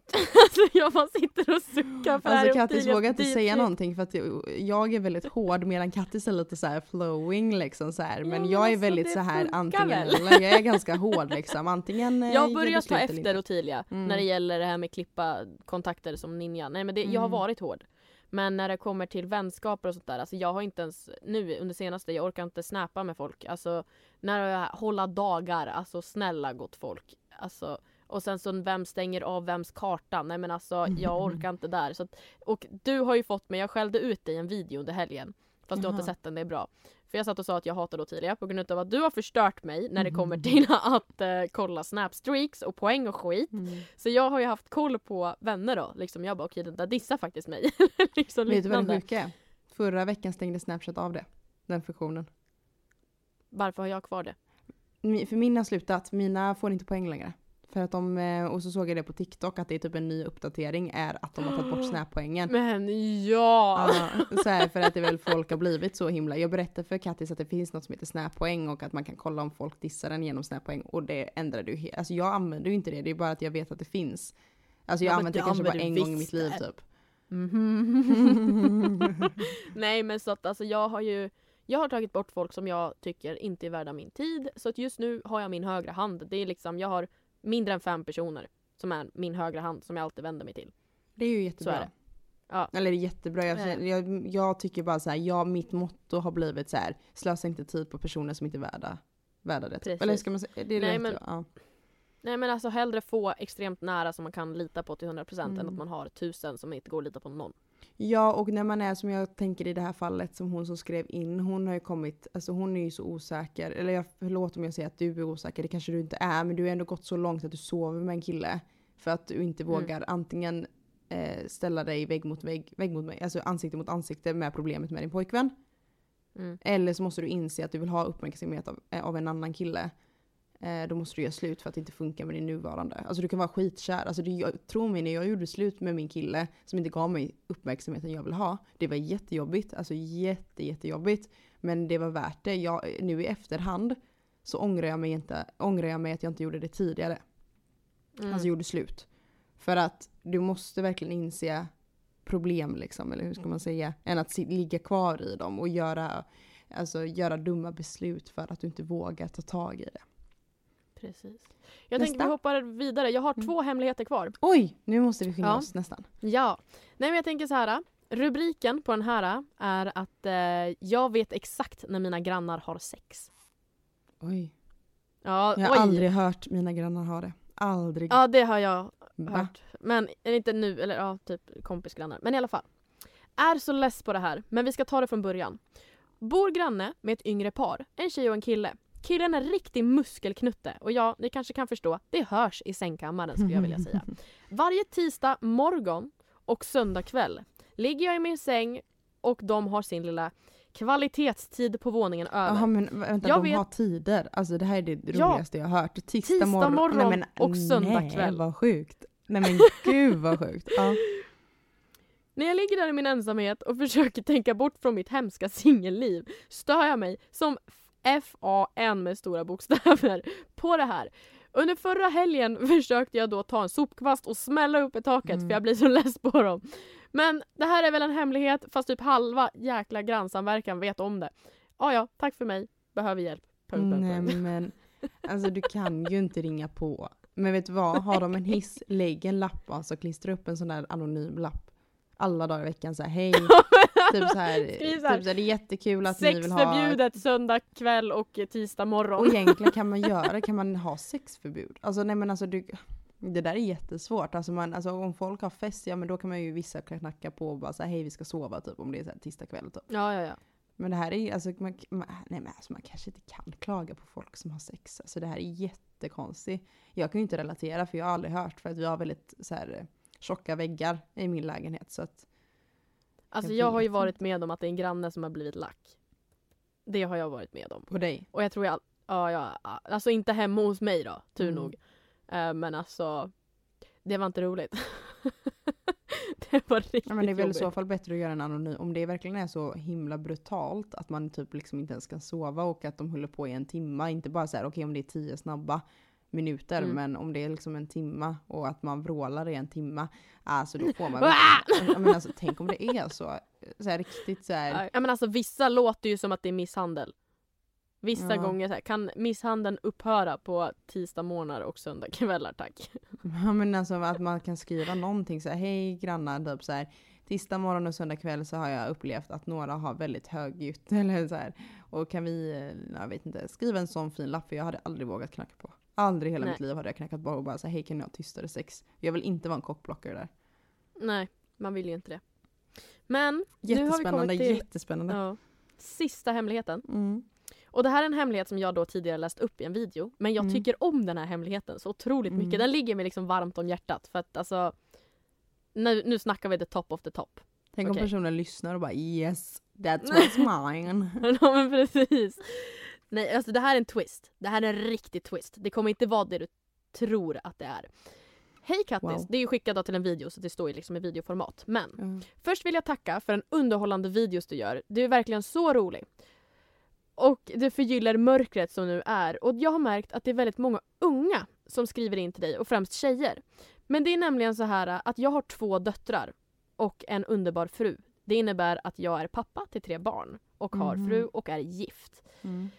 alltså jag bara sitter och suckar för Alltså Kattis vågar inte säga någonting för att jag är väldigt hård medan Kattis är lite så här flowing liksom så här. Ja, Men men jag är alltså, väldigt så här antingen väl? eller. Jag är ganska hård liksom. Antingen eh, Jag börjar ta efter Ottilia Mm. när det gäller det här med klippa kontakter som ninja. Nej men det, jag har Mm. varit hård. Men när det kommer till vänskaper och sånt där, alltså jag har inte ens nu under senaste, jag orkar inte snappa med folk. Alltså när jag hålla dagar, alltså snälla gott folk. Alltså och sen så vem stänger av vems karta? Nej men alltså jag orkar inte där. Så att, och du har ju fått mig, jag skällde ut dig i en video under helgen. Fast du har inte Jaha. sett den, det är bra. För jag satt och sa att jag hatar Ottilia på grund av att du har förstört mig när det kommer Mhm. till att eh, kolla snapstreaks och poäng och skit. Mm. Så jag har ju haft koll på vänner då. Liksom jag bara okej den där dissar faktiskt mig. liksom Vet du vad det sjuka är? Förra veckan stängde Snapchat av det. Den funktionen. Varför har jag kvar det? För min har slutat. Mina får inte poäng längre. För att de, eh, och så såg jag det på TikTok att det är typ en ny uppdatering är att de har tagit bort snappoängen. Men ja! Ja, så här, för att det väl folk har blivit så himla. Jag berättade för Kattis att det finns något som heter snappoäng och att man kan kolla om folk dissar en genom snappoäng och det ändrade ju helt. Alltså jag använder ju inte det, det är bara att jag vet att det finns. Alltså jag Ja, använt det kanske bara använder en gång i mitt liv typ. Nej men så att alltså jag har ju jag har tagit bort folk som jag tycker inte är värda min tid. Så att just nu har jag min högra hand. Det är liksom, jag har mindre än fem personer som är min högra hand som jag alltid vänder mig till. Det är ju jättebra. Så är det. Ja. Eller det är jättebra. Jag, jag, jag tycker bara så här, ja mitt motto har blivit så här, slösa inte tid på personer som inte är värda, värda det. Precis. Eller ska man säga, det är Nej, men- ja. Nej men alltså hellre få extremt nära som man kan lita på till 100% än Mm. att man har tusen som inte går att lita på någon. Ja, och när man är som jag tänker i det här fallet som hon som skrev in, hon har ju kommit, alltså hon är ju så osäker, eller jag, förlåt om jag säger att du är osäker, det kanske du inte är, men du har ändå gått så långt att du sover med en kille För att du inte Mm. vågar antingen eh, ställa dig vägg mot vägg, vägg mot vägg, alltså ansikte mot ansikte med problemet med din pojkvän. Mm. Eller så måste du inse att du vill ha uppmärksamhet av, eh, av en annan kille. Eh, då måste du göra slut för att det inte funkar med din nuvarande. Alltså du kan vara skitkär. Alltså det, jag, tro mig, när jag gjorde slut med min kille som inte gav mig uppmärksamheten jag vill ha. Det var jättejobbigt. Alltså jätte, jättejobbigt. Men det var värt det. Jag, nu i efterhand så ångrar jag, mig inte, ångrar jag mig att jag inte gjorde det tidigare. Mm. Alltså gjorde slut. För att du måste verkligen inse problem liksom, eller hur ska man säga, än att ligga kvar i dem och göra, alltså, göra dumma beslut för att du inte vågar ta tag i det. Precis. Jag Nästa. tänker vi hoppar vidare. Jag har Mm. två hemligheter kvar. Oj, nu måste vi skynda Ja. oss nästan. Ja. Nej men jag tänker så här. Rubriken på den här är att eh, jag vet exakt när mina grannar har sex. Oj. Ja, Jag har oj. aldrig hört mina grannar ha det. Aldrig. Ja det har jag Va? hört. Men är inte nu, eller ja typ kompisgrannar. Men i alla fall. Är så less på det här, men vi ska ta det från början. Bor granne med ett yngre par, en tjej och en kille. Killen är riktig muskelknutte och ja, ni kanske kan förstå, det hörs i sängkammaren skulle jag vilja säga. Varje tisdag morgon och söndag kväll ligger jag i min säng och de har sin lilla kvalitetstid på våningen över. Jaha men vänta, Jag de har har tider. Alltså det här är det Ja. roligaste jag har hört. Tisdag, Tisdag morgon, morgon nej, men, och söndag nej, kväll. vad sjukt. Nej men gud vad sjukt. Ja. När jag ligger där i min ensamhet och försöker tänka bort från mitt hemska singelliv stör jag mig som F-A-N med stora bokstäver på det här. Under förra helgen försökte jag då ta en sopkvast och smälla upp i taket Mm. för jag blir så less på dem. Men det här är väl en hemlighet fast typ halva jäkla grannsamverkan vet om det. Ja, ja, tack för mig. Behöver hjälp. Punkt, Nej punkt. men alltså du kan ju inte ringa på. Men vet du vad, har de en hiss, lägg en lapp alltså, klistra upp en sån där anonym lapp. Alla dagar i veckan så här, hej. Typ så här, Skriv så här, typ så här, det är jättekul att ni vill ha. förbjudet söndag kväll och tisdag morgon. Och egentligen kan man göra, kan man ha sexförbud? Alltså nej men alltså du, det där är jättesvårt. Alltså, man, alltså om folk har fest, ja men då kan man ju vissa knacka på och bara säga hej vi ska sova typ om det är så här tisdag kväll typ. Ja, ja, ja. Men det här är alltså man, man, nej men alltså man kanske inte kan klaga på folk som har sex. Alltså det här är jättekonstigt. Jag kan ju inte relatera för jag har aldrig hört för att vi har väldigt så här tjocka väggar i min lägenhet så att Alltså Jag jag har ju varit med om att det är en granne som har blivit lack. Det har jag varit med om. på dig. Och jag tror jag, ja, ja alltså inte hemma hos mig då, tur Mm. nog. Eh, men alltså, det var inte roligt. det var riktigt Ja, men det är väl i jobbigt. så fall bättre att göra en anonym. Om det verkligen är så himla brutalt att man typ liksom inte ens kan sova och att de håller på i en timma. Inte bara så här, okej om det är tio snabba minuter Mm. men om det är liksom en timma och att man vrålar i en timma. Alltså då får man ja, men alltså, Tänk om det är så. Så här, riktigt så här. Ja men alltså vissa låter ju som att det är misshandel. Vissa Ja. gånger så här, kan misshandeln upphöra på tisdag morgnar och söndag kvällar tack. Ja men alltså att man kan skriva någonting så här, hej grannar, typ så här. Tisdag morgon och söndag kväll så har jag upplevt att några har väldigt högljutt eller så här. Och kan vi, eh, jag vet inte, skriva en sån fin lapp för jag hade aldrig vågat knacka på. Aldrig i hela Nej. mitt liv hade jag knackat på och bara så här, hej kan ni ha tystare sex? Jag vill inte vara en kockblockare där. Nej, man vill ju inte det. Men nu har vi kommit till jättespännande. ja, sista hemligheten. Mm. Och det här är en hemlighet som jag då tidigare läst upp i en video. Men jag Mm. tycker om den här hemligheten så otroligt mycket. Mm. Den ligger mig liksom varmt om hjärtat. För att alltså, nu, nu snackar vi the top of the top. Tänk om Okej. personen lyssnar och bara yes, that's what's mine. ja men precis. Nej alltså det här är en twist. Det här är en riktig twist. Det kommer inte vara det du tror att det är. Hej Kattis! Wow. Det är ju skickat till en video så det står ju liksom i videoformat. Men Ja. Först vill jag tacka för en underhållande videos du gör. Du är verkligen så rolig. Och du förgyller mörkret som nu är. Och jag har märkt att det är väldigt många unga som skriver in till dig och främst tjejer. Men det är nämligen så här att jag har två döttrar och en underbar fru. Det innebär att jag är pappa till tre barn och har Mhm. fru och är gift. Mm.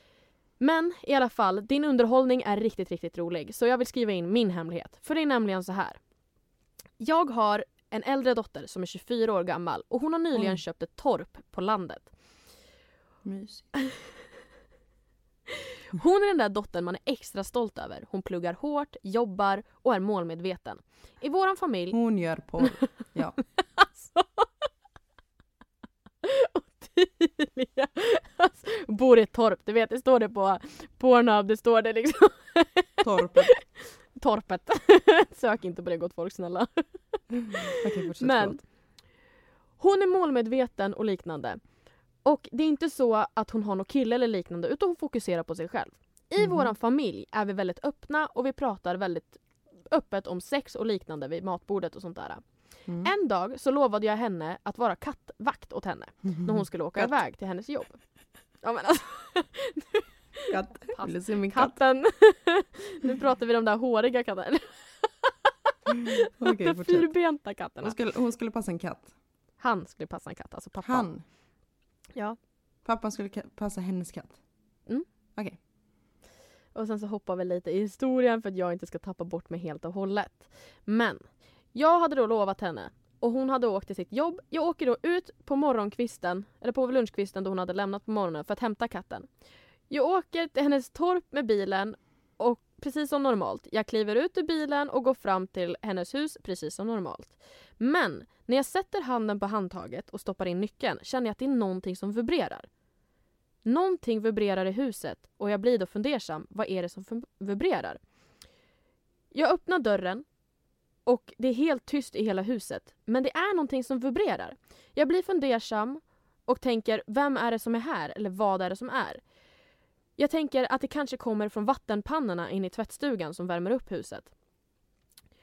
Men i alla fall, din underhållning är riktigt, riktigt rolig. Så jag vill skriva in min hemlighet. För det är nämligen så här. Jag har en äldre dotter som är 24 år gammal och hon har nyligen Oj. köpt ett torp på landet. Mysigt. Hon är den där dottern man är extra stolt över. Hon pluggar hårt, jobbar och är målmedveten. I våran familj... Hon gör porr. Ja. Alltså. Ottilia. Alltså, bor i ett torp, du vet det står det på Pornhub, det står det liksom. Torpet. torpet. Sök inte på det gott folk snälla. Fortsätt. Men förlåt. hon är målmedveten och liknande. Och det är inte så att hon har någon kille eller liknande utan hon fokuserar på sig själv. I Mhm. våran familj är vi väldigt öppna och vi pratar väldigt öppet om sex och liknande vid matbordet och sånt där. Mm. En dag så lovade jag henne att vara kattvakt åt henne när hon skulle åka Katt. iväg till hennes jobb. Ja men alltså Katt. Vill du se min katt? katten. nu pratar vi om de där håriga katterna. Okej, de fortsätt. fyrbenta katterna. Hon skulle, hon skulle passa en katt. Han skulle passa en katt, alltså pappa. Han. Ja. Pappan skulle passa hennes katt. Och sen så hoppar vi lite i historien för att jag inte ska tappa bort mig helt och hållet. Men jag hade då lovat henne och hon hade åkt till sitt jobb. Jag åker då ut på morgonkvisten, eller på lunchkvisten då hon hade lämnat på morgonen för att hämta katten. Jag åker till hennes torp med bilen och precis som normalt. Jag kliver ut ur bilen och går fram till hennes hus precis som normalt. Men när jag sätter handen på handtaget och stoppar in nyckeln känner jag att det är någonting som vibrerar. Någonting vibrerar i huset och jag blir då fundersam. Vad är det som vibrerar? Jag öppnar dörren och det är helt tyst i hela huset. Men det är någonting som vibrerar. Jag blir fundersam och tänker, vem är det som är här? Eller vad är det som är? Jag tänker att det kanske kommer från vattenpannorna in i tvättstugan som värmer upp huset.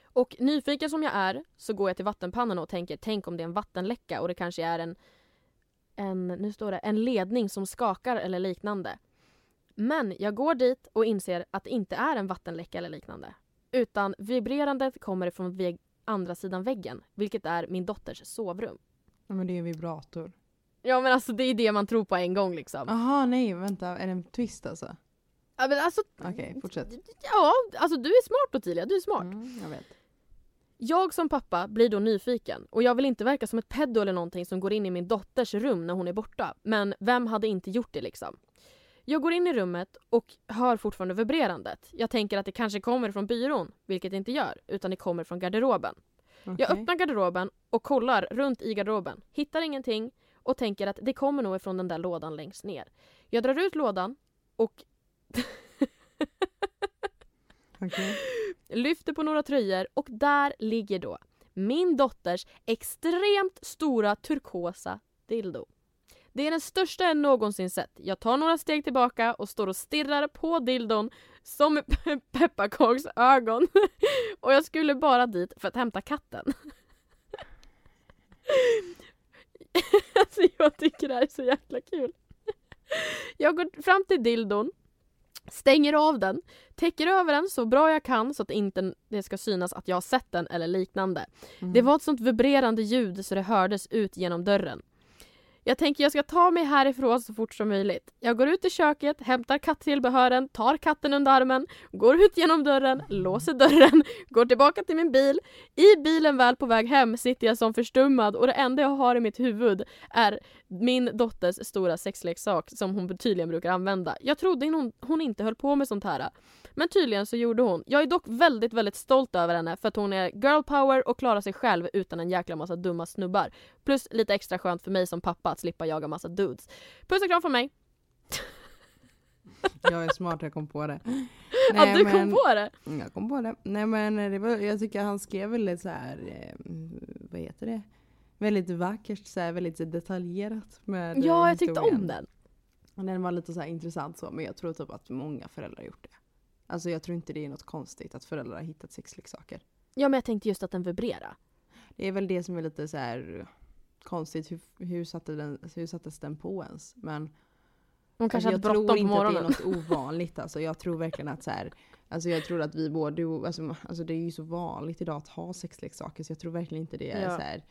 Och nyfiken som jag är så går jag till vattenpannorna och tänker, tänk om det är en vattenläcka och det kanske är en en, nu står det, en ledning som skakar eller liknande. Men jag går dit och inser att det inte är en vattenläcka eller liknande. Utan vibrerandet kommer från andra sidan väggen, vilket är min dotters sovrum. Ja, men det är en vibrator. Ja men alltså det är det man tror på en gång liksom. Jaha, nej vänta. Är det en twist alltså? Ja, men alltså, Okej, fortsätt. ja, alltså du är smart Ottilia, du är smart. Mm, jag vet. Jag som pappa blir då nyfiken och jag vill inte verka som ett pedo eller någonting som går in i min dotters rum när hon är borta. Men vem hade inte gjort det liksom? Jag går in i rummet och hör fortfarande vibrerandet. Jag tänker att det kanske kommer från byrån, vilket det inte gör, utan det kommer från garderoben. Jag Okej. öppnar garderoben och kollar runt i garderoben, hittar ingenting och tänker att det kommer nog ifrån den där lådan längst ner. Jag drar ut lådan och Okej. lyfter på några tröjor och där ligger då min dotters extremt stora turkosa dildo. Det är den största jag någonsin sett. Jag tar några steg tillbaka och står och stirrar på dildon som pepparkaksögon. och jag skulle bara dit för att hämta katten. alltså jag tycker det här är så jäkla kul. Jag går fram till dildon, stänger av den, täcker över den så bra jag kan så att inte det ska synas att jag har sett den eller liknande. Mm. Det var ett sånt vibrerande ljud så det hördes ut genom dörren. Jag tänker jag ska ta mig härifrån så fort som möjligt. Jag går ut i köket, hämtar kattillbehören, tar katten under armen, går ut genom dörren, låser dörren, går tillbaka till min bil. I bilen väl på väg hem sitter jag som förstummad och det enda jag har i mitt huvud är min dotters stora sexleksak som hon tydligen brukar använda. Jag trodde hon, hon inte höll på med sånt här. Men tydligen så gjorde hon. Jag är dock väldigt, väldigt stolt över henne för att hon är girl power och klarar sig själv utan en jäkla massa dumma snubbar. Plus lite extra skönt för mig som pappa att slippa jaga massa dudes. Puss och kram från mig. Jag är smart, jag kom på det. att du kom på det! Jag kom på det. Nej men det var, jag tycker han skrev väldigt så här, eh, vad heter det? Väldigt vackert, så här, väldigt detaljerat med eh, Ja, jag tyckte om den. Den var lite så här intressant så, men jag tror typ att många föräldrar har gjort det. Alltså jag tror inte det är något konstigt att föräldrar har hittat sexleksaker. Ja, men jag tänkte just att den vibrerar. Det är väl det som är lite så här konstigt, hur, hur, satte den, hur sattes den på ens? Men Hon kanske alltså, hade jag tror inte att det är något ovanligt. Alltså, jag tror verkligen att så här, alltså jag tror att vi både, alltså, alltså det är ju så vanligt idag att ha sexleksaker så jag tror verkligen inte det är Ja. så här.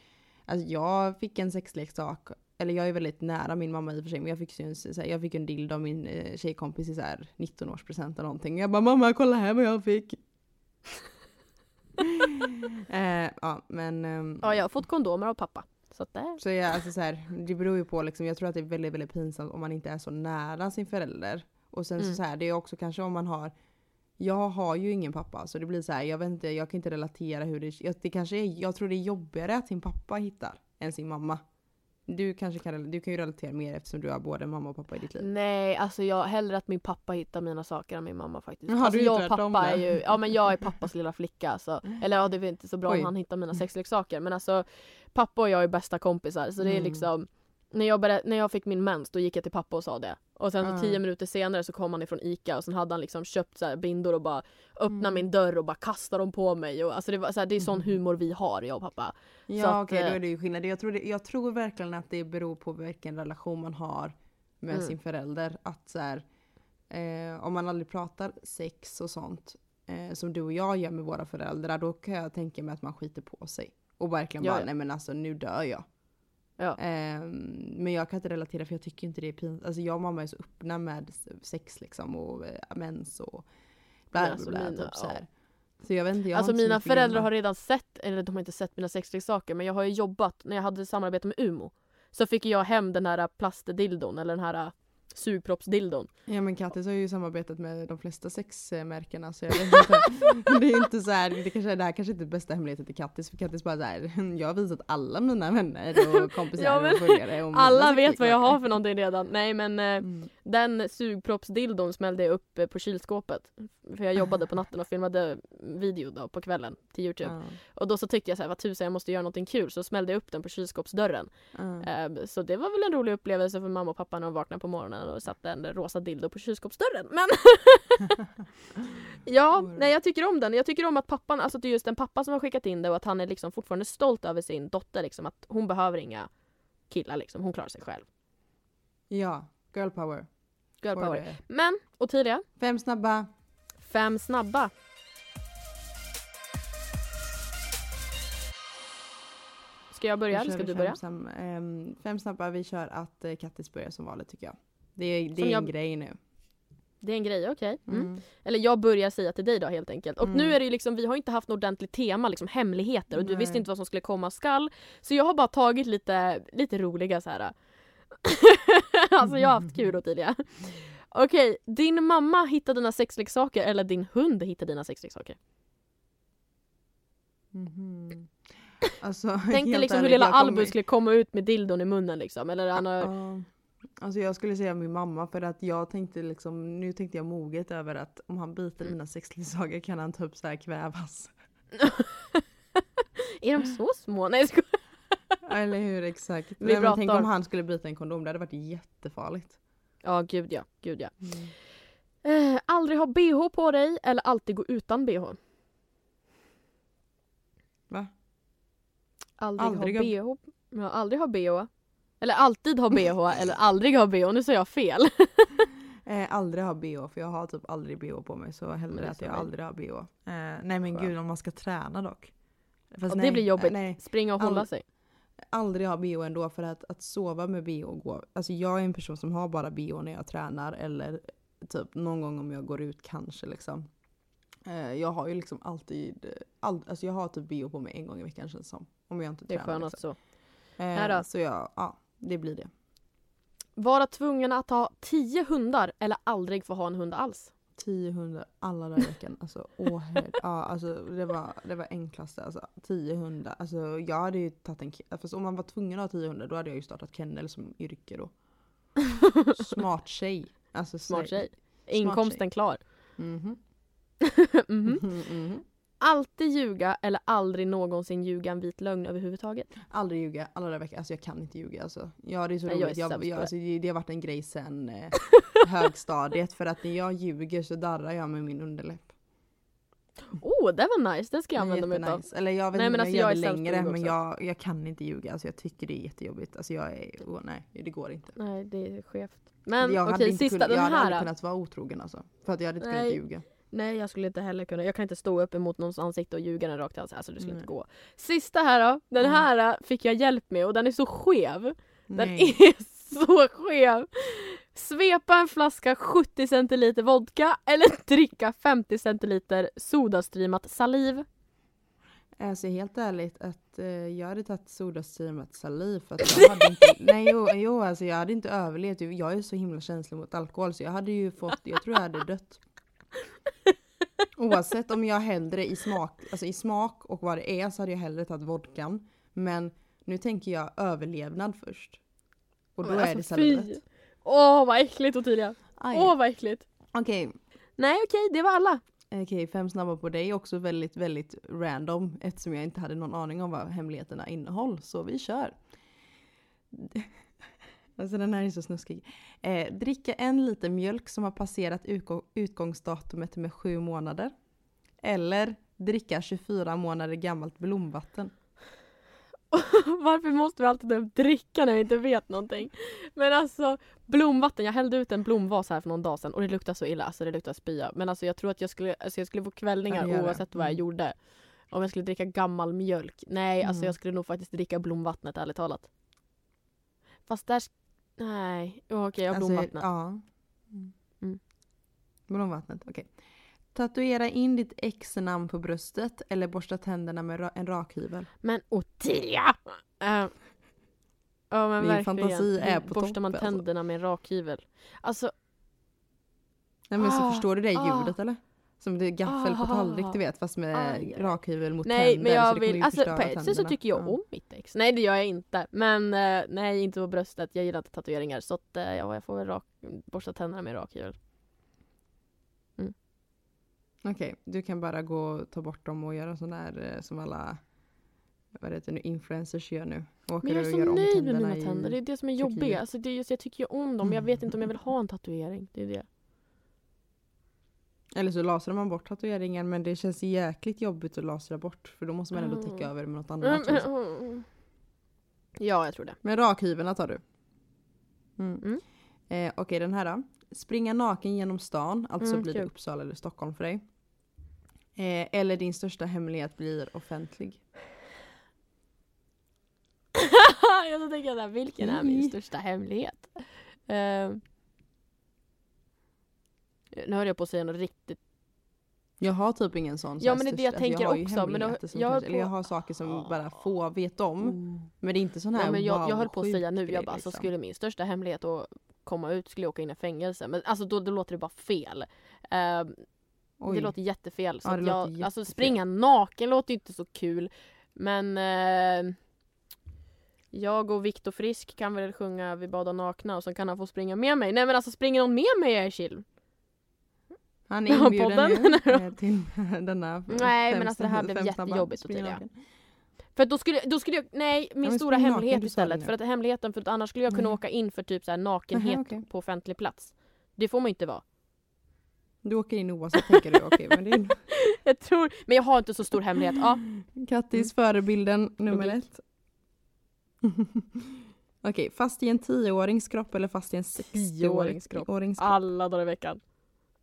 Alltså jag fick en sexleksak, eller jag är väldigt nära min mamma i och för sig, men jag fick, ju en, här, jag fick en dildo av min eh, tjejkompis i så här 19-årspresent eller någonting. Jag bara mamma kolla här vad jag fick. eh, ja men ehm, Ja, jag har fått kondomer av pappa. Så det... så jag, alltså så här, det beror ju på liksom, jag tror att det är väldigt, väldigt pinsamt om man inte är så nära sin förälder. Och sen Mm. så, så här, det är också kanske om man har, jag har ju ingen pappa så det blir så här, jag vet inte, jag kan inte relatera hur det, det kanske är, jag tror det är jobbigare att sin pappa hittar än sin mamma. Du kanske kan, du kan ju relatera mer eftersom du har både mamma och pappa i ditt liv. Nej, alltså jag hellre att min pappa hittar mina saker än min mamma faktiskt. Jaha, alltså jag och pappa är ju, ja men jag är pappas lilla flicka alltså. Eller ja det är inte så bra Oj. om han hittar mina sexleksaker men alltså pappa och jag är bästa kompisar så det är Mm. liksom när jag, började, när jag fick min mens då gick jag till pappa och sa det. Och sen så Ah. tio minuter senare så kom han ifrån ICA och sen hade han liksom köpt så bindor och bara öppna Mm. min dörr och bara kasta dem på mig. Och, alltså det, var, så här, det är sån Mm. humor vi har jag och pappa. Ja okej, då eh, är det ju skillnad. Jag tror, det, jag tror verkligen att det beror på vilken relation man har med Mm. sin förälder. Att så här, eh, om man aldrig pratar sex och sånt, eh, som du och jag gör med våra föräldrar, då kan jag tänka mig att man skiter på sig. Och verkligen Ja, bara, nej men alltså nu dör jag. Ja. Ehm, men jag kan inte relatera för jag tycker inte det är pinsamt. Alltså jag och mamma är så öppna med sex liksom och eh, mens och bla bla bla. mina- typ så här. Så jag vet inte, jag har Alltså inte mina föräldrar har redan sett, eller de har inte sett mina sexleksaker men jag har ju jobbat, när jag hade samarbete med Umo så fick jag hem den här plastdildon eller den här sugproppsdildon. Ja men Kattis har ju samarbetat med de flesta sexmärkena så jag vet inte. det är inte så här, det, kanske, det här kanske inte är bästa hemligheten till Kattis för Kattis bara så här, jag har visat alla mina vänner och kompisar Ja, och följare Alla vet vad jag har sexleksaker. för någonting redan. Nej men eh, Mm. Den sugproppsdildon smällde jag upp eh, på kylskåpet. För jag jobbade på natten och filmade video då på kvällen till Youtube. Ja, Och då så tyckte jag så här, vad tusan jag måste göra någonting kul så smällde jag upp den på kylskåpsdörren. Eh, Så det var väl en rolig upplevelse för mamma och pappa när de vaknade på morgonen och satte en rosa dildo på kylskåpsdörren. Men ja, nej jag tycker om den. Jag tycker om att pappan, alltså det är just en pappa som har skickat in det och att han är liksom fortfarande stolt över sin dotter liksom att hon behöver inga killar liksom, hon klarar sig själv. ja, girl power. Girl power. Men Ottilia, Fem snabba. fem snabba. Ska jag börja eller ska du börja? Fem, ehm, fem snabba, vi kör att eh, Kattis börjar som vanligt tycker jag. Det är, det är jag- en grej nu. Det är en grej, okej. Mm. Mm. Eller jag börjar säga till dig då helt enkelt. Och Mm. nu är det ju liksom, vi har inte haft något ordentligt tema, liksom hemligheter och du Nej. visste inte vad som skulle komma skall. Så jag har bara tagit lite, lite roliga så här. alltså jag har haft kul Ottilia. Okej, din mamma hittade dina sexleksaker eller din hund hittade dina sexleksaker? Mhm. Alltså, Tänk dig liksom hur lilla jag kommer- Albus skulle komma ut med dildon i munnen liksom. Eller han har... Alltså jag skulle säga min mamma för att jag tänkte liksom, nu tänkte jag moget över att om han biter i mina sexleksaker kan han typ så här kvävas. Är de så små? Nej jag skojar. Eller hur, exakt. Vi men tänk om han skulle bita en kondom, det hade varit jättefarligt. Ja gud ja, gud ja. Eh, aldrig ha bh på dig eller alltid gå utan bh? Va? Aldrig, Aldrig ha bh. Ja, aldrig ha bh. Eller alltid ha bh eller aldrig ha bh. Nu sa jag fel. Eh, aldrig ha bh, för jag har typ aldrig bh på mig så hellre att jag mig. aldrig har bh. Eh, nej men gud om man ska träna dock. Fast Och nej, det blir jobbigt. Nej, Springa och hålla Ald- sig. Aldrig ha bh ändå för att, att sova med bh går. Alltså jag är en person som har bara bh när jag tränar eller typ någon gång om jag går ut kanske liksom. Eh, jag har ju liksom alltid, all, alltså jag har typ bh på mig en gång i veckan känns det som. Om jag inte Det är tränar. skönast Liksom. så. Eh, så jag, ja det blir det. Vara tvungen att ha tio hundar eller aldrig få ha en hund alls. Tio hundar alla dagar i veckan. Alltså, åh ja, alltså, det, var, det var enklaste. Alltså, tio hundar. Alltså, jag hade ju tagit en Fast om man var tvungen att ha tio hundar då hade jag ju startat kennel som yrke då. Smart tjej. Alltså, Smart tjej. Inkomsten klar. Mhm. Mhm. Mhm, mhm. Alltid ljuga eller aldrig någonsin ljuga en vit lögn överhuvudtaget. Aldrig ljuga alla dagar i veckan. Alltså jag kan inte ljuga alltså. Ja det är så Nej, jag är roligt. Jag, jag, alltså, det, det har varit en grej sen eh, högstadiet. För att när jag ljuger så darrar jag med min underläpp. Oh, det var nice. Det ska jag använda mig av. Jättenice. Eller jag vet Nej, inte om alltså, jag jag gör det längre men jag, jag kan inte ljuga. Alltså jag tycker det är jättejobbigt. Alltså jag är, åh, nej det går inte. Nej, det är skevt. Men jag okej, inte sista kunnat, den jag hade aldrig här. kunnat vara otrogen alltså. För att jag hade inte Nej. kunnat ljuga. Nej, jag skulle inte heller kunna. Jag kan inte stå upp emot någons ansikte och ljuga den rakt i ansiktet. Alltså det skulle Nej. inte gå. Sista här då. Den Mm. här äh, fick jag hjälp med och den är så skev. Den Nej. är så skev. Svepa en flaska 70 centiliter vodka eller dricka 50 centiliter sodastreamat saliv. Alltså helt ärligt att eh, jag hade tagit sodastreamat saliv för att jag hade inte, nej jo, jo alltså jag hade inte överlevt. Jag är så himla känslig mot alkohol så jag hade ju fått, jag tror jag hade dött. Oavsett om jag hellre i smak, alltså i smak och vad det är så hade jag hellre tagit vodkan. Men nu tänker jag överlevnad först. Och då Men är det alltså, salivet. fy. Åh vad äckligt Ottilia. Åh vad äckligt. Okej, Nej okej, det var alla. okej, fem snabba på dig. Också väldigt, väldigt random eftersom jag inte hade någon aning om vad hemligheterna innehåll. Så vi kör. Alltså den här är så snuskig. Eh, dricka en liter mjölk som har passerat utgång- utgångsdatumet med sju månader. Eller dricka 24 månader gammalt blomvatten. Varför måste vi alltid upp dricka när vi inte vet någonting? Men alltså blomvatten, jag hällde ut en blomvas här för någon dag sedan och det luktar så illa, alltså det luktar spya. Men alltså jag tror att jag skulle, alltså jag skulle få kvällningar Ja, oavsett vad jag Mm. gjorde. Om jag skulle dricka gammal mjölk. Nej, alltså Mm. jag skulle nog faktiskt dricka blomvattnet ärligt talat. Fast där... Nej, okej jag har Alltså, blomvattnet. Ja. Mm. Blomvattnet, okej. Tatuera in ditt ex-namn på bröstet eller borsta tänderna med ra- en rakhyvel. Men Ottilia! Uh, ja men Din verkligen. fantasi är på Borstar man alltså. tänderna med en rakhyvel? Alltså Nej men så Ah, förstår du det ah. ljudet eller? Som det är gaffel på Ah. tallrik du vet fast med Aj. rakhyvel mot Nej tänder. men jag vill, alltså på ett sätt så tycker jag Ja. om mitt ex. Nej det gör jag inte. Men eh, nej inte på bröstet, jag gillar inte tatueringar så att eh, ja, jag får väl rak, borsta tänderna med rakhyvel. Okej, du kan bara gå och ta bort dem och göra sån där eh, som alla vad heter det nu, influencers gör nu. Åker Men jag är så nöjd med mina tänder, det är det som är jobbigt. Alltså, det är just, jag tycker ju om dem men jag vet inte om jag vill ha en tatuering. Det är det. Eller så lasrar man bort tatueringen men det känns jäkligt jobbigt att lasra bort för då måste man ändå täcka Mm. över med något annat. också. Mm. Ja jag tror det. Men rakhyveln tar du. Mm. Mm. Eh, Okej den här då. Springa naken genom stan, alltså Mm, blir det. Uppsala eller Stockholm för dig. Eh, eller din största hemlighet blir offentlig. jag tänker där, vilken är min Mm. största hemlighet? Uh, nu höll jag på att säga något riktigt Jag har typ ingen sån. så Ja, men det är det jag tänker har ju också, men då- som jag kanske, höll eller jag på- har saker som Ah. bara få vet om. Men det är inte sån här Ja, men jag, wow, jag höll på att säga nu, jag bara, alltså, liksom. skulle min största hemlighet att komma ut skulle jag åka in i fängelse. Men alltså då, då låter det bara fel. Oj. det låter jättefel. Så Ja, jag, alltså jättefel. springa naken låter ju inte så kul. Men eh, jag och Viktor Frisk kan väl sjunga Vi badar nakna och så kan han få springa med mig. Nej men alltså springer någon med mig är chill. Han Ja, är inbjuden nu eh, till denna Nej, men alltså, det här blev jättejobbigt, Ottilia. naken. För då skulle, då skulle jag, nej min men stora hemlighet istället. För att hemligheten, för att annars skulle jag kunna Nej. åka in för typ så här nakenhet Nähä, okej. på offentlig plats. Det får man ju inte vara. Du åker in oavsett tänker du. Okej, men det är Jag tror, men jag har inte så stor hemlighet. Ja, Kattis förebilden nummer Logik. ett. Okej, fast i en tioårings kropp eller fast i en Tioårings kropp. 60-årings kropp? alla dagar i veckan.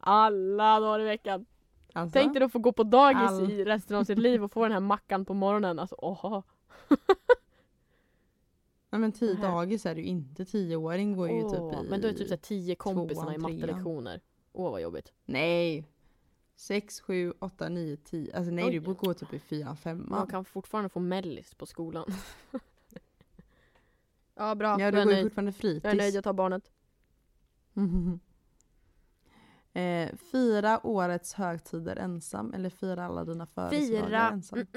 Alla dagar i veckan. Alltså, Tänk dig att få gå på dagis All- i resten av sitt liv och få den här mackan på morgonen. Alltså, åh. nej, men tio dagis är det ju inte. Tioåring går ju typ i... Men då är det typ så tio kompisarna i tvåan, trean. mattelektioner. Åh vad jobbigt. Nej! Sex, sju, åtta, nio, tio. Alltså nej, Oj. du borde gå typ i fyran, Man femman. kan fortfarande få mellis på skolan. ja bra, Ja, du är går ju fortfarande fritids. Jag är nöjd, jag tar barnet. eh, fira årets högtider ensam eller fira alla dina födelsedagar Fira, ensam? mm,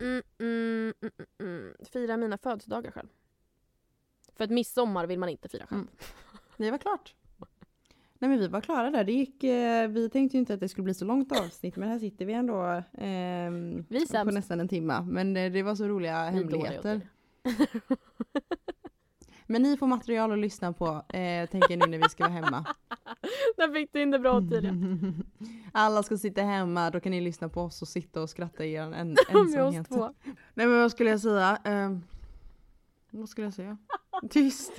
mm, mm, mm, mm, mm. fira mina födelsedagar själv. För att midsommar vill man inte fira själv. Mm. Det var klart. Nej men vi var klara där. Det gick, eh, vi tänkte ju inte att det skulle bli så långt avsnitt men här sitter vi ändå ehm, Vi på nästan en timme. Men eh, det var så roliga Vi hemligheter. Men ni får material att lyssna på, eh, tänker nu när vi ska vara hemma. Där fick du in det bra Ottilia. Alla ska sitta hemma, då kan ni lyssna på oss och sitta och skratta i er en ensamhet. Nej men vad skulle jag säga? Ehm, vad skulle jag säga? Tyst!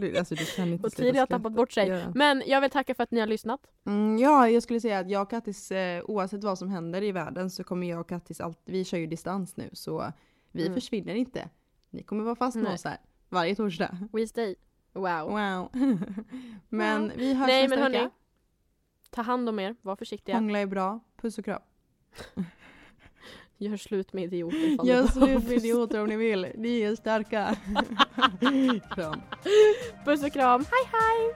Du, alltså, du kan inte Ottilia har tappat bort sig. Ja. Men jag vill tacka för att ni har lyssnat. Mm, ja, jag skulle säga att jag och Kattis, eh, oavsett vad som händer i världen så kommer jag och Kattis alltid, vi kör ju distans nu så vi Mm. försvinner inte. Ni kommer vara fast med oss här varje torsdag. We stay. Wow. Wow. men Wow. vi hörs Nej nästa men hörni. vecka. Ta hand om er, var försiktiga. Hångla är bra. Puss och kram. Gör slut med idioter Gör slut med idioter om ni vill. Ni är starka. kram. Puss och kram. Hej hej!